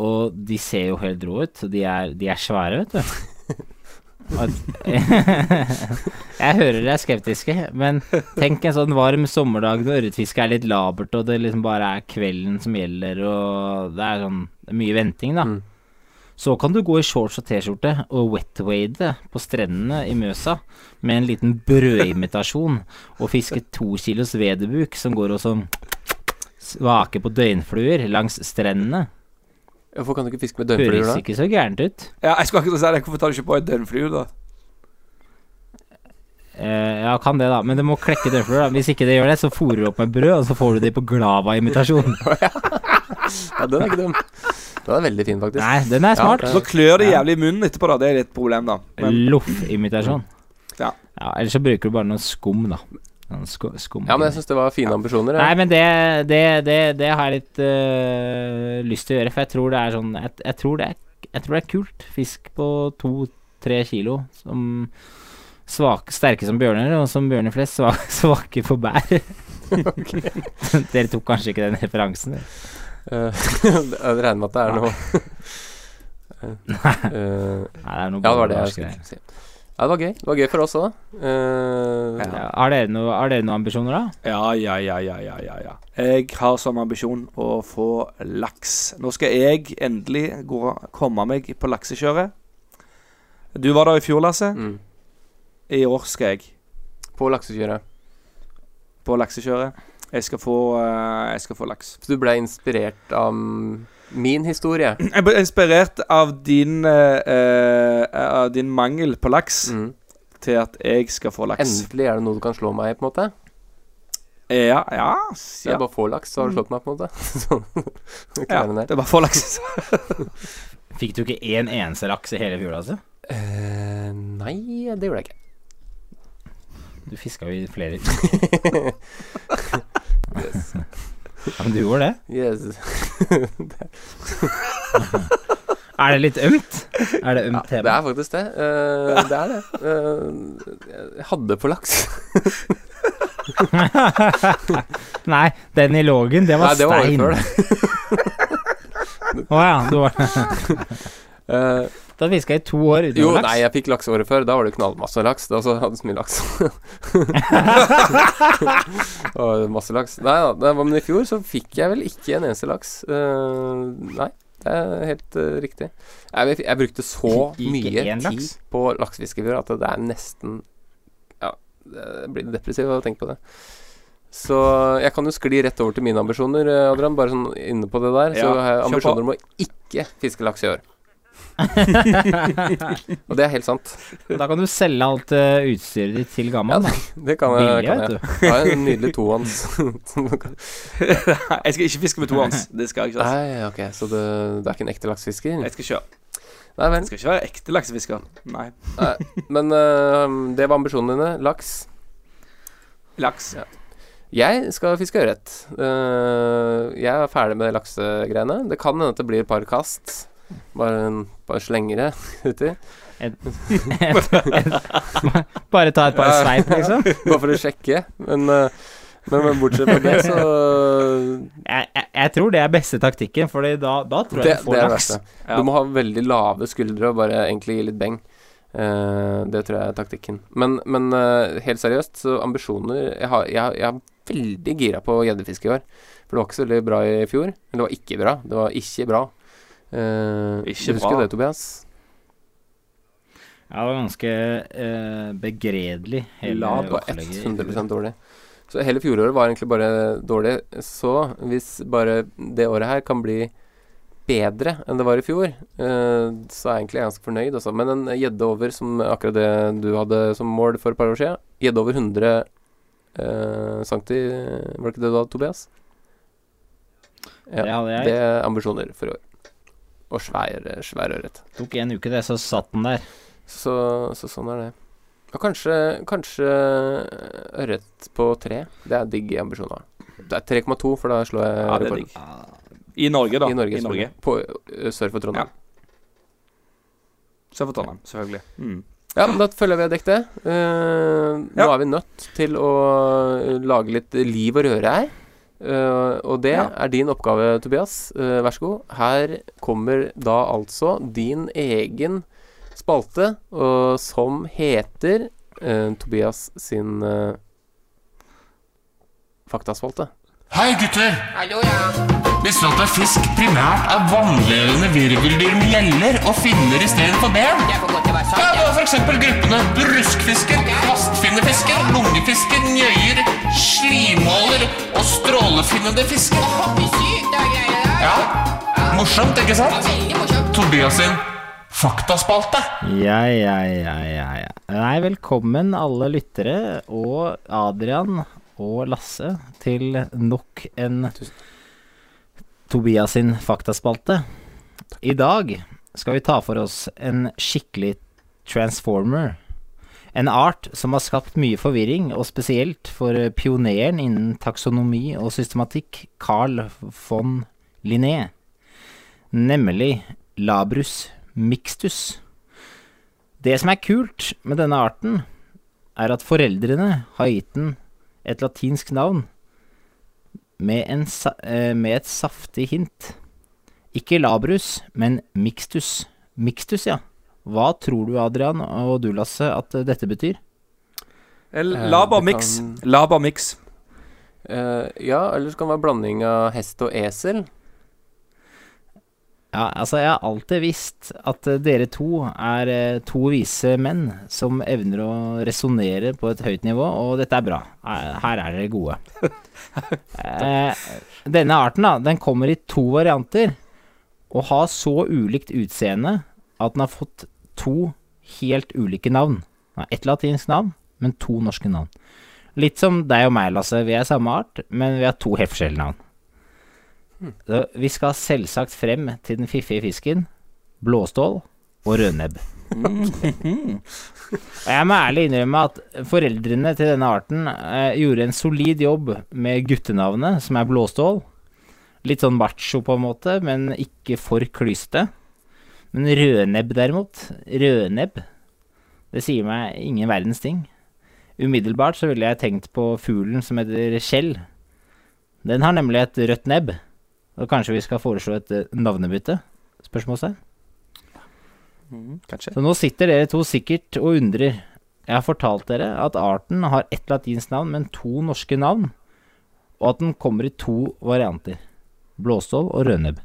Og de ser jo helt rå ut. De er, de er svære, vet du. Jeg hører dere er skeptiske, men tenk en sånn varm sommerdag når ørretfisket er litt labert, og det liksom bare er kvelden som gjelder, og det er sånn det er mye venting, da. Mm. Så kan du gå i shorts og T-skjorte og wetwade på strendene i Mjøsa med en liten brødimitasjon og fiske to kilos vedebuk som går og sånn svaker på døgnfluer langs strendene. Hvorfor kan du ikke fiske med døgnfluer Høres ikke så gærent ut. Ja, jeg skulle akkurat si det. Hvorfor tar du ikke på en døgnflue, da? Eh, ja, kan det, da. Men det må klekke døgnfluer. da. Hvis ikke det gjør det, så fôrer du opp med brød, og så får du de på Glava-imitasjon. Ja, den er ikke dum. Den er veldig fin, faktisk. Nei, den er smart. Ja, Så klør det jævlig i munnen etterpå, da. Det er litt problem, da. Men Loff-imitasjon. Ja. ja. Ellers så bruker du bare noe skum, da. Skum. Ja, men jeg syns det var fine ambisjoner. Nei, men det, det, det, det har jeg litt øh, lyst til å gjøre, for jeg tror det er sånn Jeg, jeg, tror, det er, jeg tror det er kult. Fisk på to-tre kilo som svak, sterke som bjørner, og som bjørner flest, svak, svake på bær. Dere tok kanskje ikke den referansen? Eh, jeg regner med at det er noe uh, Nei, det er noe Ja, det var det jeg skulle si. Ja, det var gøy. Det var gøy for oss òg. Uh, Ja, har, dere noe, noen ambisjoner, da? Ja, ja, ja, ja, ja, ja. Jeg har som ambisjon å få laks. Nå skal jeg endelig gå, komme meg på laksekjøret. Du var der i fjor, Lasse. mm. I år skal jeg På laksekjøret. på laksekjøret. Jeg skal få, uh, jeg skal få laks. Så du ble inspirert av mm, min historie? Jeg ble inspirert av din, eh, eh, av din mangel på laks Mm. til at jeg skal få laks. Endelig er det noe du kan slå meg i, på en måte? Ja, ja, ja. jeg ja. bare får laks, så har du slått meg, på en måte? sånn. Ja. er. Det er bare få laks. Fikk du ikke én eneste laks i hele fjor, altså? Eh, nei, det gjorde jeg ikke. Du fiska jo i flere Ja, men du gjorde det? Yes. Er det litt ømt? Er det Ja, tema? det er faktisk det. Uh, det er det. Uh, jeg hadde på laks. Nei, den i lågen, det var Nei, det var stein. Å ja, du var Eh, Du har fiska i to år uten jo, laks? nei, jeg fikk laks året før. Da var det knallmasse laks. Da så hadde jeg så mye laks. Og masse laks. Nei da, men i fjor så fikk jeg vel ikke en eneste laks. Uh, nei, det er helt uh, riktig. Jeg, jeg brukte så mye tid laks? på laksefiske i fjor at det er nesten Ja, jeg blir depressiv av å tenke på det. Så jeg kan jo skli rett over til mine ambisjoner, eh, Adrian. Bare sånn inne på det der. Så har jeg ambisjoner om å ikke fiske laks i år. Og det er helt sant. Da kan du selge alt uh, utstyret ditt til gammel. Ja, Det kan jeg. Billig, Kan jeg. du. Har en nydelig tohånds. du jeg skal ikke fiske med tohånds. Det skal jeg ikke. Altså. Nei, ok, så det, du er ikke en ekte laksefisker? Jeg skal kjøre. Nei vel. Jeg skal ikke være ekte laksefisker. Nei. Nei. Men uh, det var ambisjonene dine. Laks. Laks. Jeg skal fiske ørret. Uh, jeg er ferdig med laksegreiene. Det kan hende at det blir et par kast. Bare, bare slenger det uti. Bare ta et par sveip, liksom. Bare for å sjekke. Men, eh, men, men bortsett fra det, så Jeg, jeg, jeg tror det er beste taktikken, for da, da tror Det, jeg du det får er det laks. Ja. Du må ha veldig lave skuldre og bare egentlig gi litt beng. Uh, det tror jeg er taktikken. Men, men uh, helt seriøst, så ambisjoner Jeg har, jeg, jeg er veldig gira på gjeddefiske i år. For det var ikke så veldig bra i fjor. Eller det var ikke bra. Det var ikke bra. Eh, Ikke du husker bra. det, Tobias? Ja, det var ganske eh, begredelig, hele La på opplegget. 100% dårlig. Så hele fjoråret var egentlig bare dårlig. Så hvis bare det året her kan bli bedre enn det var i fjor, eh, så er jeg egentlig ganske fornøyd, altså. Men en gjedde over, som akkurat det du hadde som mål for et par år siden, gjedde over 100 eh, centi, var det ikke det du hadde, Tobias? Det hadde jeg. Det er ambisjoner for i år. Og svær, svær ørret. Tok en uke, det, så satt den der. Så, så sånn er det. Og kanskje, kanskje ørret på tre. Det er digg ambisjon å ha. Det er 3,2, for da slår jeg Ja, det er rekord. I Norge, da. I Norge, I Norge. På sør for Trondheim. Sør for Trondheim, selvfølgelig. Mm. Ja, men da føler jeg vi har dekket det. Eh, nå Ja. er vi nødt til å eh, lage litt liv og røre her. Eh, og det Ja. er din oppgave, Tobias. Uh, vær så god. Her kommer da altså din egen spalte, uh, som heter eh, Tobias sin faktaspalte. Hei gutter! Hallo, Visste du at fisk primært er vannlevende virveldyr med gjeller og finner i stedet for ben? Ja, det var for eksempel gruppene bruskfisker, kastfinnefisker, lungefisker, njøyer, slimåler og strålefinnende fisker. Ja, morsomt, ikke sant? Tobias sin faktaspalte. Ja, ja, ja, ja, ja. Nei, velkommen alle lyttere og Adrian og Lasse til nok en Tobias sin faktaspalte. I dag skal vi ta for oss en skikkelig transformer. En art som har skapt mye forvirring, og spesielt for pioneren innen taksonomi og systematikk, Carl von Linné. Nemlig Labrus mixtus. Det som er kult med denne arten, er at foreldrene har gitt den et latinsk navn med, en, eh, med et saftig hint. Ikke labrus, men mixtus. Mixtus, ja. Hva tror du, Adrian, og du, Lasse, at eh, dette betyr? Labamix. det kan- Labamix. Uh, ja, eller så kan det være blanding av hest og esel. Ja, altså, jeg har alltid visst at eh, dere to er eh, to vise menn som evner å resonnere på et høyt nivå, og dette er bra. Eh, Her er dere gode. Eh, denne arten, da, den kommer i to varianter, og har så ulikt utseende at den har fått to helt ulike navn. Ett latinsk navn, men to norske navn. Litt som deg og meg, Lasse. Vi er samme art, men vi har to helt forskjellige navn. Så vi skal selvsagt frem til den fiffige fisken, blåstål og rødnebb. Og jeg må ærlig innrømme at foreldrene til denne arten eh, gjorde en solid jobb med guttenavnet, som er blåstål. Litt sånn macho på en måte, men ikke for klysete. Men rødnebb derimot, rødnebb, det sier meg ingen verdens ting. Umiddelbart så ville jeg tenkt på fuglen som heter skjell. Den har nemlig et rødt nebb. Og kanskje vi skal foreslå et eh, navnebytte? Spørsmålstegn. Mm, kanskje. Så nå sitter dere to sikkert og undrer. Jeg har fortalt dere at arten har ett latinsk navn, men to norske navn, og at den kommer i to varianter. Blåstål og rødnebb.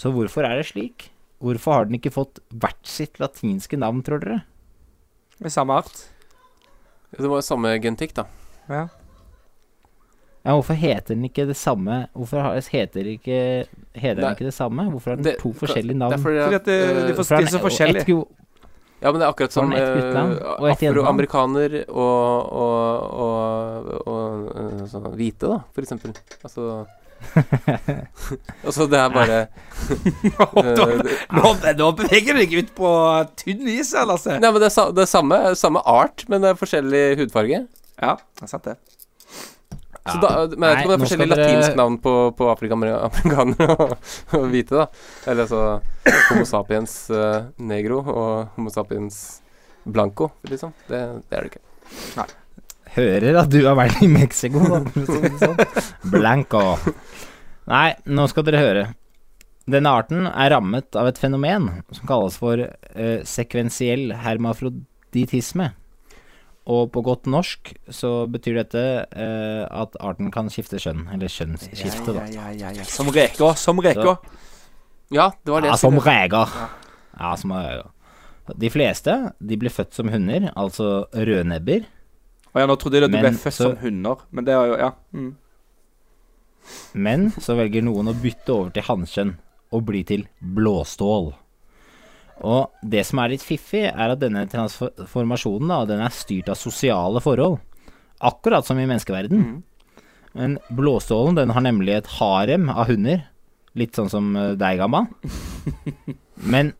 Så hvorfor er det slik? Hvorfor har den ikke fått hvert sitt latinske navn, tror dere? Med samme art. Det var jo samme gentikk, da. Ja. Ja, hvorfor heter den ikke det samme Hvorfor har, heter, ikke, heter den ikke det samme? Hvorfor har den Det- to forskjellige navn? Det er fordi Fordi at, det, eh, de, får er er så forskjellig. forskjellige. Ja, men det er akkurat som guttenavn eh, og afroamerikaner og, og, og, og eh, sånn hvite, da, for eksempel. Altså Altså, det er bare eh, Nå, nå beveger du deg ut på tynn is, Lasse. Nei, men det er, det er samme, samme art, men det er forskjellig hudfarge. Ja, det er sant det. Så da, men jeg vet ikke om det er forskjellig dere- latinsk navn på, på afrikanere og, og hvite, da. Eller altså Homo sapiens eh, negro og Homo sapiens blanco, liksom. Det, det er det ikke. Hører at du har vært i Mexico, sånn. Blanco. Nei, nå skal dere høre. Denne arten er rammet av et fenomen som kalles for eh, sekvensiell hermafroditisme. Og på godt norsk så betyr dette eh, at arten kan skifte kjønn, eller kjønnsskifte, da. Ja, ja, ja. Som reka, som reker. Ja, det var det Ja, som reker. Ja, som reker. De fleste de blir født som hunder, altså rødnebber. Og ja, nå trodde jeg at du ble født så- som hunder, men det er jo Ja. Mm. Men så velger noen å bytte over til hannkjønn og bli til blåstål. Og det som er litt fiffig, er at denne transformasjonen da, den er styrt av sosiale forhold. Akkurat som i menneskeverden. Men blåstålen den har nemlig et harem av hunder. Litt sånn som eh, deg, Gamma. Men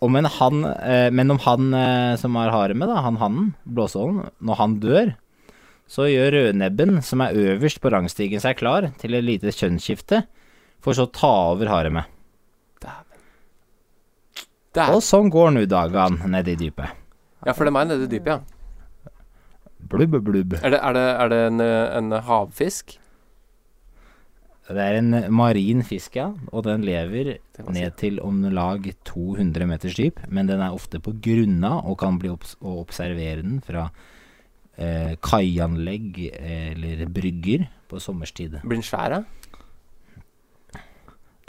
om, en han, eh, men om han eh, som har haremet, da, han hannen, blåstålen, når han dør, så gjør rødnebben, som er øverst på rangstigen, seg klar til et lite kjønnsskifte, for så å ta over haremet. Og sånn går nå dagene nede i dypet. ja, for det er meg nede i dypet, ja. Blubb, blubb. Er det, er det, er det en, en havfisk? Det er en marin fisk, ja, og den lever ned til om lag 200 meters dyp, men den er ofte på grunna og kan bli obs å observere den fra eh, kaianlegg eller brygger på sommerstid. Blir den svær, da?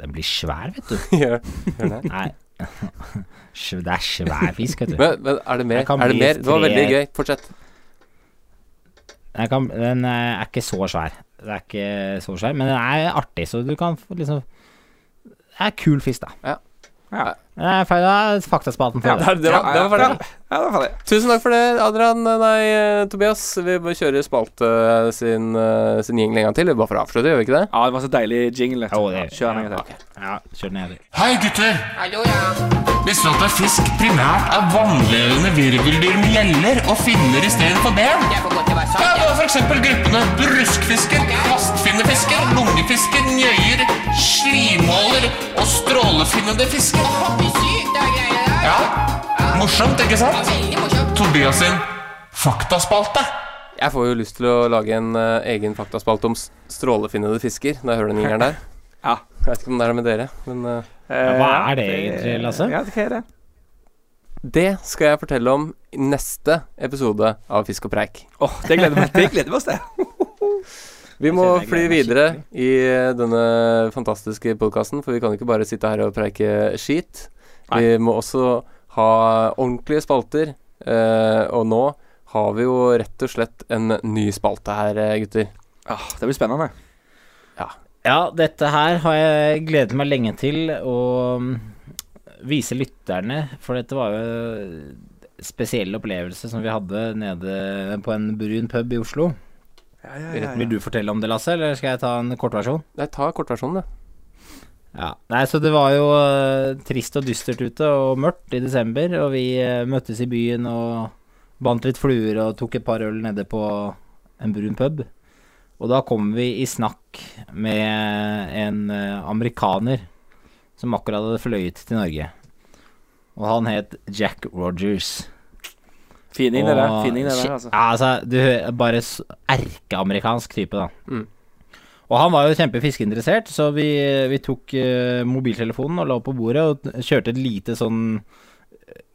Den blir svær, vet du. Gjør gjør det? Nei, det er svær fisk, vet du. Men, men er det mer? Er det mer? Det var veldig gøy. Fortsett. Kan, den er ikke så svær. Det er ikke så skjær, men den er artig, så du kan liksom Det er kul fisk, da. Ja. Ja. Det er feil, da er faktaspalten for Det, det. det, var, det var ferdig. Ja, det var ferdig. Tusen takk for det, Adrian. Nei, eh, Tobias. Vi bør kjøre spalte sin, eh, sin jingle en gang til. Bare for å avslutte, gjør vi ikke det? Ja, det var så deilig jingle. Oh, det- Kjør den en gang til. Ja, kjør ned. Hei, gutter! Hallo, Visste du at fisk primært er vannlevende virveldyr med gjeller og finner i stedet for ben? Ja, det var for eksempel gruppene bruskfisker, kvastfinnefisker, lungefisker, njøyer, slimåler og strålefinnede fisker. Ja, morsomt, ikke sant? Tobias sin faktaspalte. Jeg får jo lyst til å lage en eh, egen faktaspalte om s- strålefinnede fisker når jeg hører den jingeren der. Ja. Jeg vet ikke om det er det med dere, men eh, Eh, hva er det egentlig, Lasse? Ja, hva er det? det skal jeg fortelle om i neste episode av Fisk og preik. Åh, det gleder vi det gleder vi oss til. Vi må Jeg gleder fly meg videre i eh, denne fantastiske podkasten, for vi kan ikke bare sitte her og preike skit. Vi må også ha ordentlige spalter, eh, og nå har vi jo rett og slett en ny spalte her, eh, gutter. Ah, det blir spennende. Ja, dette her har jeg gledet meg lenge til å mm, vise lytterne, for dette var jo en spesiell opplevelse som vi hadde nede på en brun pub i Oslo. Ja, ja, ja, Vil du fortelle om det, Lasse, eller skal jeg ta en kortversjon? Nei, ta kortversjonen, du. Ja. Nei, så det var jo uh, trist og dystert ute og mørkt i desember, og vi uh, møttes i byen og bandt litt fluer og tok et par øl nede på en brun pub. Og da kom vi i snakk med en uh, amerikaner som akkurat hadde fløyet til Norge. Og han het Jack Rogers. Fining det der. Fining det der, altså. Ja, altså, du bare erkeamerikansk type, da. Mm. Og han var jo kjempefiskeinteressert, så vi, vi tok uh, mobiltelefonen og la på bordet og kjørte et lite sånn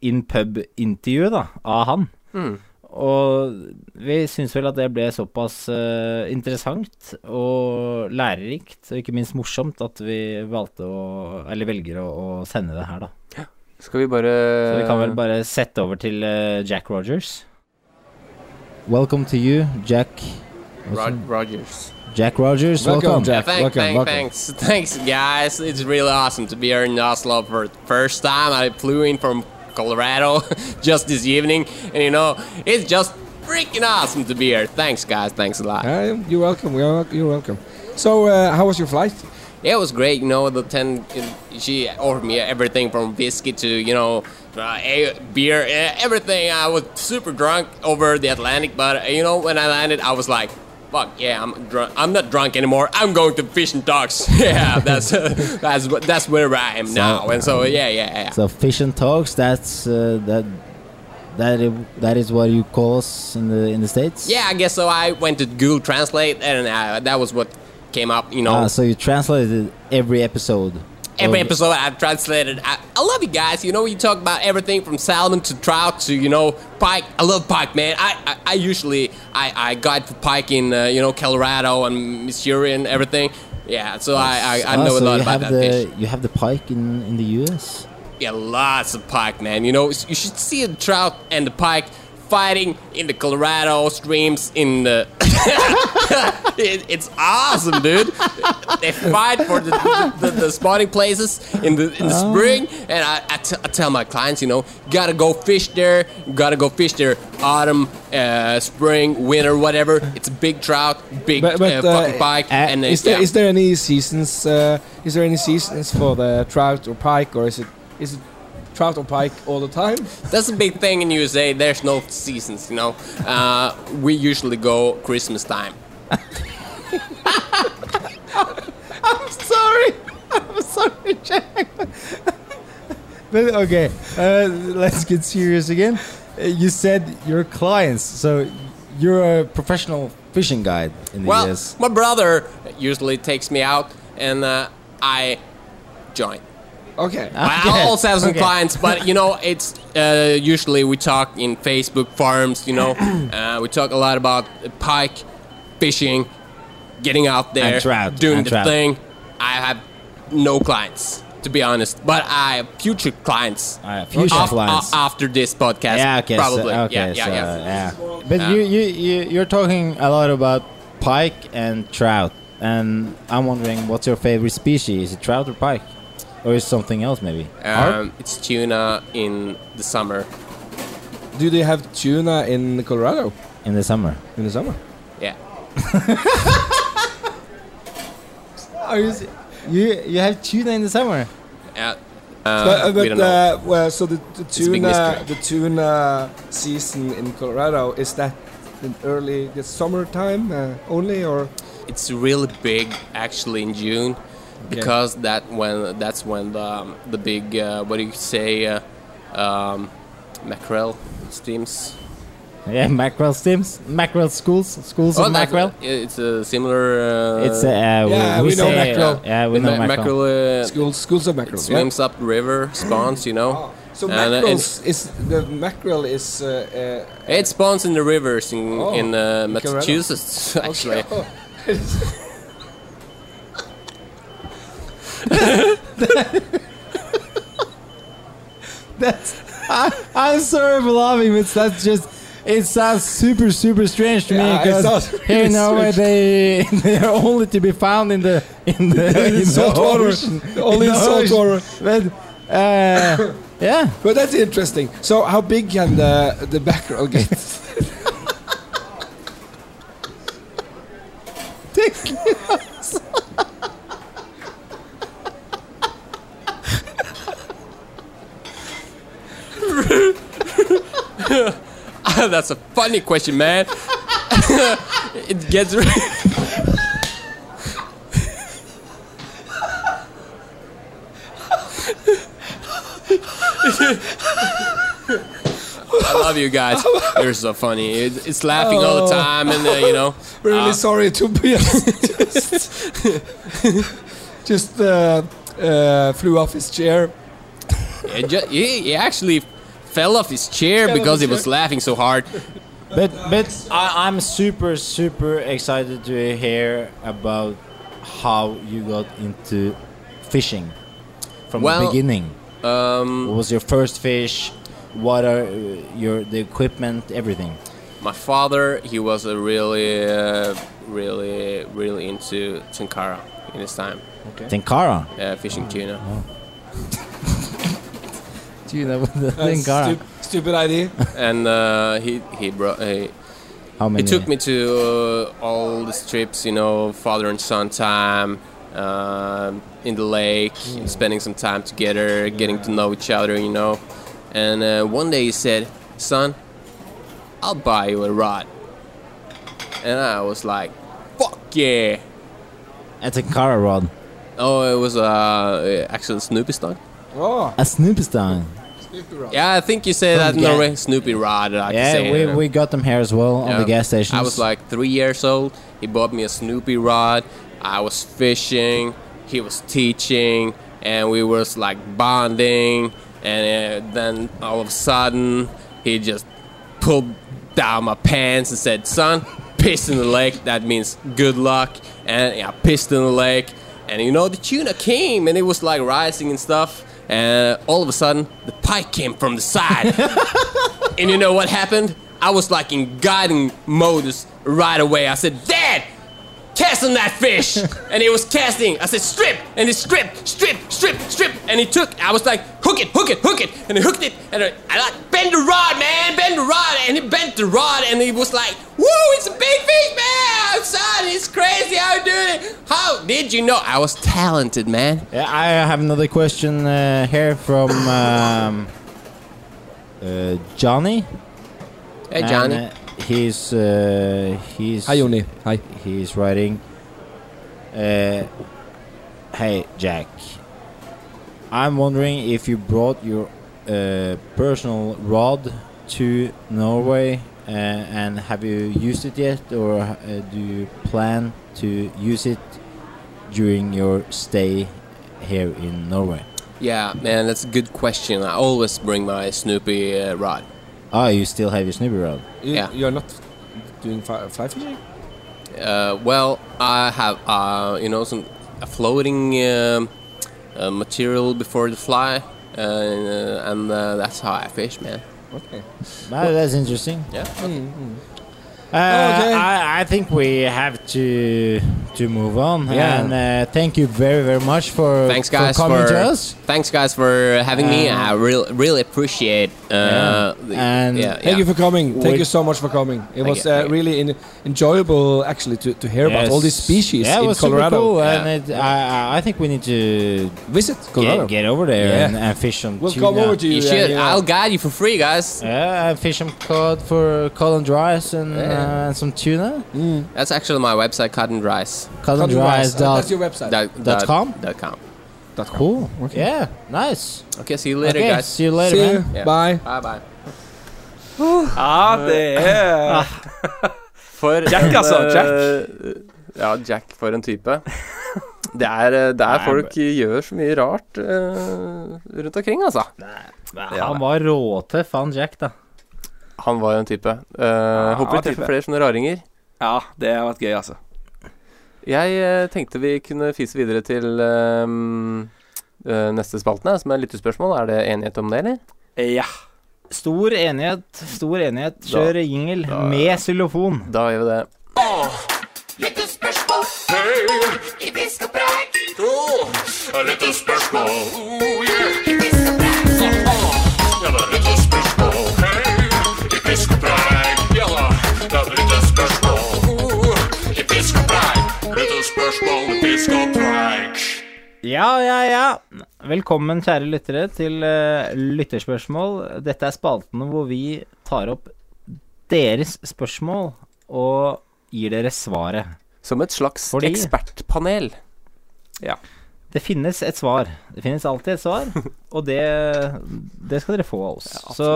in pub-intervju da, av han. Mm. Og vi syns vel at det ble såpass uh, interessant og lærerikt, og ikke minst morsomt, at vi valgte å Eller velger å, å sende det her, da. Skal vi bare Så vi kan vel bare sette over til uh, Jack Rogers. Welcome to you, Jack. Rod- Rogers. Jack Rogers, welcome. Jack. thank, thank, thanks, thanks, guys. It's really awesome to be here in Oslo for the first time. I flew in from Colorado just this evening, and you know, it's just freaking awesome to be here. Thanks, guys. Thanks a lot. Uh, you're welcome. We are, you're welcome. So, uh, how was your flight? Yeah, it was great. You know, the ten, she offered me everything from whiskey to you know, uh, a- beer, uh, everything. I was super drunk over the Atlantic, but uh, you know, when I landed, I was like, fuck yeah, I'm drunk. I'm not drunk anymore. I'm going to fish and talks. yeah, that's that's that's where I am now. And so yeah, yeah, yeah. So fish and talks. That's uh, that. That i- that is what you call us in the in the states. Yeah, I guess so. I went to Google Translate, and uh, that was what came up. You know, Ah, so you translated every episode. Every episode I've translated. I, I love you guys. You know, you talk about everything from salmon to trout to you know pike. I love pike, man. I I, I usually I I guide for pike in uh, you know Colorado and Missouri and everything. Yeah, so I I, I Ah, know so a lot you about have that the, fish. You have the pike in in the U.S. Yeah, lots of pike, man. You know, you should see the trout and the pike fighting in the Colorado streams. In the, it, it's awesome, dude. They fight for the, the, the spawning places in the in the spring, and I, I, t- I tell my clients, you know, gotta go fish there. Gotta go fish there. Autumn, uh, spring, winter, whatever. It's a big trout, big But, but uh, uh, fucking pike, and uh, is there yeah. is there any seasons? Uh, is there any seasons for the trout or pike, or is it is it trout or pike all the time? That's a big thing in USA. There's no seasons, you know. Uh, we usually go Christmas time. I'm sorry. I'm sorry, Jack. but okay, uh, let's get serious again. Uh, you said your clients, so you're a professional fishing guide in the US. Well, US. my brother usually takes me out, and uh, I join. Okay. I also have some okay. clients, but you know, it's uh, usually we talk in Facebook forums. You know, uh, we talk a lot about pike fishing, getting out there, trout, doing the trout. thing. I have no clients, to be honest, but I have future clients. Ah, future af- clients. a- after this podcast, yeah, okay, so- probably. okay, yeah, yeah, so, yeah. yeah. But Uh, you, you, you, you're talking a lot about pike and trout, and I'm wondering what's your favorite species? Is it trout or pike, or is something else maybe? Um, it's tuna in the summer. Do they have tuna in Colorado in the summer. in the summer? Yeah. Are you, you you have tuna in the summer? Yeah. but Uh, uh, we don't know. uh, well, so the, the tuna the tuna season in Colorado is that in early the summertime uh, only, or It's really big actually in June because that when that's when the um, the big uh, what do you say uh, um, mackerel steams. Yeah, mackerel steams, mackerel schools, schools Oh, of that's- mackerel. It's a similar. Uh, It's uh, we, Yeah, we we know say, mackerel. Yeah, we know ma- mackerel. mackerel. Uh, schools schools of mackerel? it yeah? swims up the river, spawns. You know, Oh, so And, uh, mackerels is the mackerel is uh, uh, it spawns in the rivers in Oh, in uh, Massachusetts actually. Oh. That's. I, I'm sorry for laughing, but that's just. It sounds super, super strange to Yeah, me because in really Norway they they are only to be found in the in the, in the salt water. Only In in salt water. But uh, yeah, But that's interesting. So how big can the the mackerel get? That's a funny question, man. it gets. I love you guys. You're so funny. It, it's laughing all the time, and uh, you know. really uh, sorry, Tobias. just just uh, uh, flew off his chair. He, ju- he, he actually fell off his chair Fell because his he was laughing so hard. but but I, I'm super, super excited to hear about how you got into fishing from Well, the beginning. Um, What was your first fish? What are uh, your the equipment? Everything. my father, he was a really, uh, really, really into tenkara in his time. Tenkara. Uh, fishing tuna. Tuna with the Uh, tenkara. stu- stupid idea. and uh, he he brought he, How many? he took me to uh, all these trips, you know, father and son time um in the lake, spending some time together, getting to know each other, you know. And uh, one day he said, "Son, I'll buy you a rod." and I was like, "Fuck yeah!" It's a Cara rod. Oh, it was uh, actually Snoopy style. Oh, A Snoopy style. Yeah, I think you say From that in Norway. Snoopy rod. You Yeah, say, we, we got them here as well on the gas station. I was like three years old. He bought me a Snoopy rod. I was fishing. He was teaching, and we was like bonding. And uh, then all of a sudden, he just pulled down my pants and said, "Son, piss in the lake. That means good luck." And I pissed in the lake, and you know the tuna came, and it was like rising and stuff. And all of a sudden, the pike came from the side. And you know what happened? I was like in guiding modus right away. I said, Dad, cast on that fish. and he was casting. I said, strip. And he stripped, strip, strip, strip. And he took, I was like, hook it, hook it, hook it. And he hooked it. And I, I like, bend the rod, man, bend the rod. And he bent the rod. And he was like, woo, it's a big fish, man. Son, it's crazy how you doing it. How did you know? I was talented, man. Yeah, I have another question uh, here from um, uh, Johnny. Hey, Johnny. And, uh, he's uh, he's hi Joni. Hi. he's writing. Uh, hey Jack, I'm wondering if you brought your uh, personal rod to Norway, uh, and have you used it yet, or uh, do you plan to use it during your stay here in Norway? Yeah, man, that's a good question. I always bring my Snoopy uh, rod. Ah, you still have your Snoopy rod. You, Yeah. You're not doing fly, fly fishing? Uh, well, I have, uh, you know, some a floating um, uh, material before the fly, uh, and uh, that's how I fish, man. Okay. Ah, that's interesting. Yeah. Uh, okay. I, I think we have to to move on. Yeah. And uh, thank you very very much for Thanks, guys, for coming for to us. thanks, guys, for having me. Uh, I really, really appreciate. Uh, Yeah. the- And yeah, Thank yeah. you for coming. Thank We- you so much for coming. It was you, uh, really in, enjoyable actually to, to hear about all these Yes. species yeah, it in was super Colorado. cool, Yeah. and it, I, I- I think we need to Visit Colorado. get, get over there Yeah. and, and fish some we'll tuna. come over to you. You and, should. you know, I'll guide you for free, guys. Yeah, and fish some cod for cod and dries and Yeah. uh, some tuna. mm, That's actually my website, Cut and Rice. Cut and. Rice. Uh, dot- That's your website. Dot, Dot? Dot com. Dot com. Cool. Okay. Yeah, nice. Okay, see you later, okay, guys. see you later, See man. you. Yeah. Bye. Bye, bye. Ja, det er For Jack, altså, eh, Jack. Ja, Jack for en type. Det er eh, der Nei, folk gjør så mye rart uh, rundt omkring, altså. Han var råtøff, han Jack, da. Han var jo en type. Eh, håper vi treffer flere sånne raringer. Ja, det har vært gøy, altså. Jeg uh, tenkte vi kunne fise videre til eh, uh, neste spalten, som er lyttespørsmål. Er det enighet om det, eller? Ja. Stor enighet, stor enighet. Kjør jingle da- med xylofon. Da gjør vi det. Lyttespørsmål. I pisk og preik. Lyttespørsmål. Oh, yeah. Og preik. Lyttespørsmål. I pisk og preik. Ja, ja, ja. Velkommen, kjære lyttere, til uh, lytterspørsmål. Dette er spaltene hvor vi tar opp deres spørsmål og gir dere svaret. Som et slags Fordi- ekspertpanel. Det finnes et svar. Det finnes alltid et svar, og det, det skal dere få av oss. Så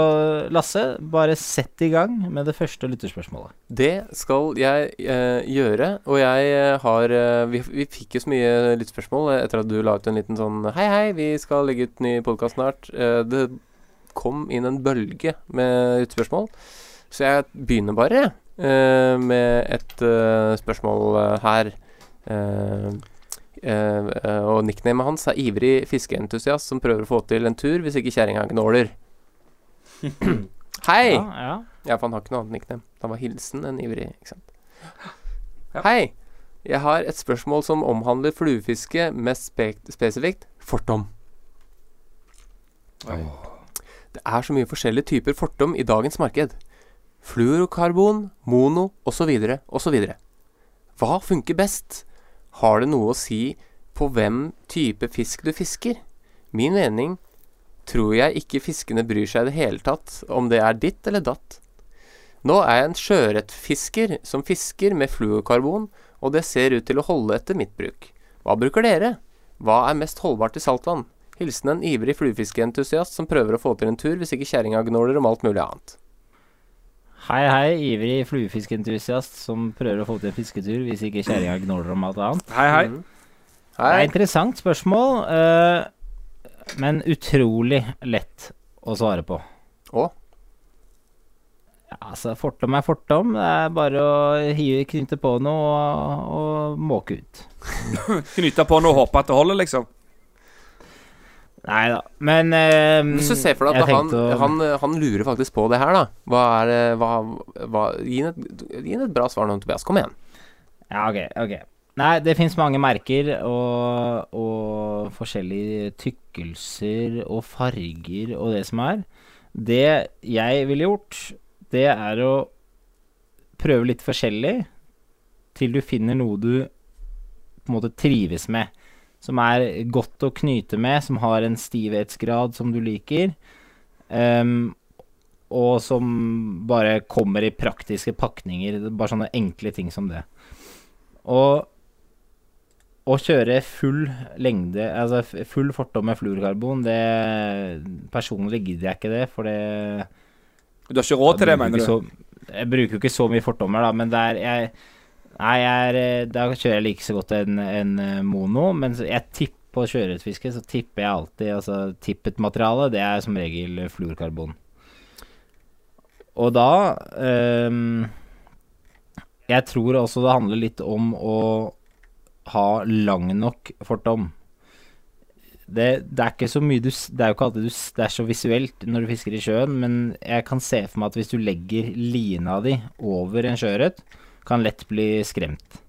Lasse, bare sett i gang med det første lytterspørsmålet. Det skal jeg eh, gjøre, og jeg eh, har eh, vi, vi fikk jo så mye lyttspørsmål eh, etter at du la ut en liten sånn Hei, hei, vi skal legge ut ny podkast snart. Eh, det kom inn en bølge med lyttspørsmål, så jeg begynner bare eh, med et eh, spørsmål her. Eh, og nicknamet hans er ivrig fiskeentusiast som prøver å få til en tur hvis ikke kjerringa gnåler. Hei! Ja, ja. Ja, for han har ikke noe annet nickname. Han var hilsen en ivrig, ikke sant. Hei! Jeg har et spørsmål som omhandler fluefiske, mest spe spesifikt fortom. Det er så mye forskjellige typer fortom i dagens marked. Fluorokarbon, mono osv. osv. Hva funker best? Har det noe å si på hvem type fisk du fisker? Min mening tror jeg ikke fiskene bryr seg i det hele tatt om det er ditt eller datt. Nå er jeg en sjøørretfisker som fisker med fluorkarbon, og det ser ut til å holde etter mitt bruk. Hva bruker dere? Hva er mest holdbart i saltvann? Hilsen en ivrig fluefiskeentusiast som prøver å få til en tur hvis ikke kjerringa gnåler om alt mulig annet. Hei, hei, ivrig fluefiskentusiast som prøver å få til en fisketur hvis ikke kjerringa gnåler om alt annet. Hei, hei. hei. Det er interessant spørsmål, uh, men utrolig lett å svare på. Å? Ja, altså, fortom er fortom. Det er bare å hive, knytte på noe og, og måke ut. knyte på noe og håpe at det holder, liksom. Nei da, men um, Hvis du ser for deg at han, å- han, han lurer faktisk på det her, da. Hva er hva, hva, Gi ham et, et bra svar nå, Tobias. Kom igjen. Ja, ok, ok. Nei, det fins mange merker og, og forskjellige tykkelser og farger og det som er. Det jeg ville gjort, det er å prøve litt forskjellig til du finner noe du på en måte trives med. Som er godt å knyte med, som har en stivhetsgrad som du liker. um, og som bare kommer i praktiske pakninger. Bare sånne enkle ting som det. Og å kjøre full lengde, altså full fortom med fluorkarbon, det Personlig gidder jeg ikke det, for det Du har ikke råd til det, mener du? Så, jeg bruker jo ikke så mye fortommer, da, men det er jeg, Nei, jeg er, eh, da kjører jeg like så godt en, en eh, mono, men jeg tipper på sjøørretfiske, så tipper jeg alltid Altså tippet-materiale, det er som regel eh, fluorkarbon. Og da um, Jeg tror også det handler litt om å ha lang nok fortom. Det, det er ikke så mye du Det er jo ikke alltid du Det er så visuelt når du fisker i sjøen, men jeg kan se for meg at hvis du legger lina di over en sjøørret, kan lett bli skremt.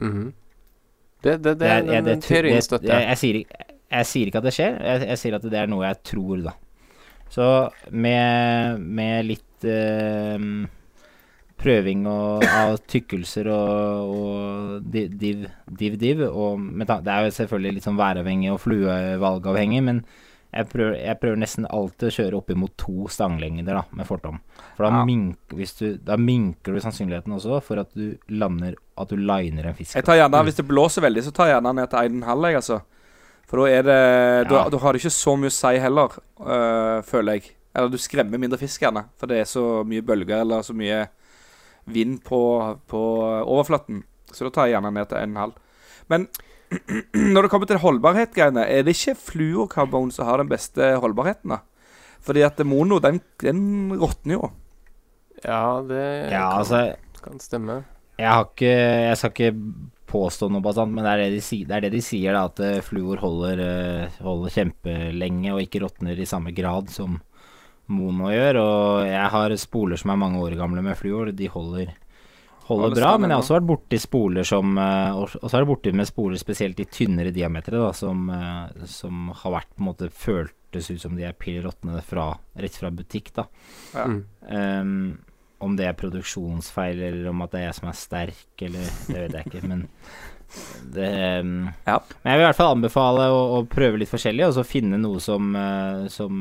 Mhm. Det, det, det, Det er- den, den teorien det- støtter jeg. jeg. Sier, jeg sier ikke at det skjer, jeg, jeg sier at det er noe jeg tror, da. Så med, med litt eh, prøving og, av tykkelser og, og div, div, div og med Det er jo selvfølgelig litt sånn væravhengig og fluevalgavhengig, men jeg prøver, jeg prøver nesten alltid å kjøre opp imot to stanglengder da, med fortom. For da, Ja. minker, hvis du, da minker du sannsynligheten også for at du lander At du liner en fisk. Jeg tar gjerne, Hvis det blåser veldig, så tar jeg gjerne ned til 1,5, jeg, altså. For da er det Da, Ja. da har det ikke så mye å si heller, øh, føler jeg. Eller du skremmer mindre fisk, gjerne. For det er så mye bølger eller så mye vind på, på overflaten. Så da tar jeg gjerne ned til 1,5. Men når det kommer til holdbarhet-greiene, er det ikke fluorkarbon som har den beste holdbarheten, da? Fordi at mono, den, den råtner jo. Ja, det Ja, kan, altså kan stemme. Jeg har ikke Jeg skal ikke påstå noe bastant, men det er det de, si, det er det de sier, da. At eh, fluor holder, eh, holder kjempelenge og ikke råtner i samme grad som mono gjør. Og jeg har spoler som er mange år gamle med fluor. De holder, holder bra. Men jeg har også vært borti spoler som eh, Og så har det borti med spoler spesielt i tynnere diametere, da, som, eh, som har vært på en måte føltes ut som de er pill råtne rett fra butikk, da. Ja. Ehm, om det er produksjonsfeil, eller om at det er jeg som er sterk, eller det vet jeg ikke, men det ehm, Ja. Men jeg vil i hvert fall anbefale å, å prøve litt forskjellig, og så finne noe som, eh, som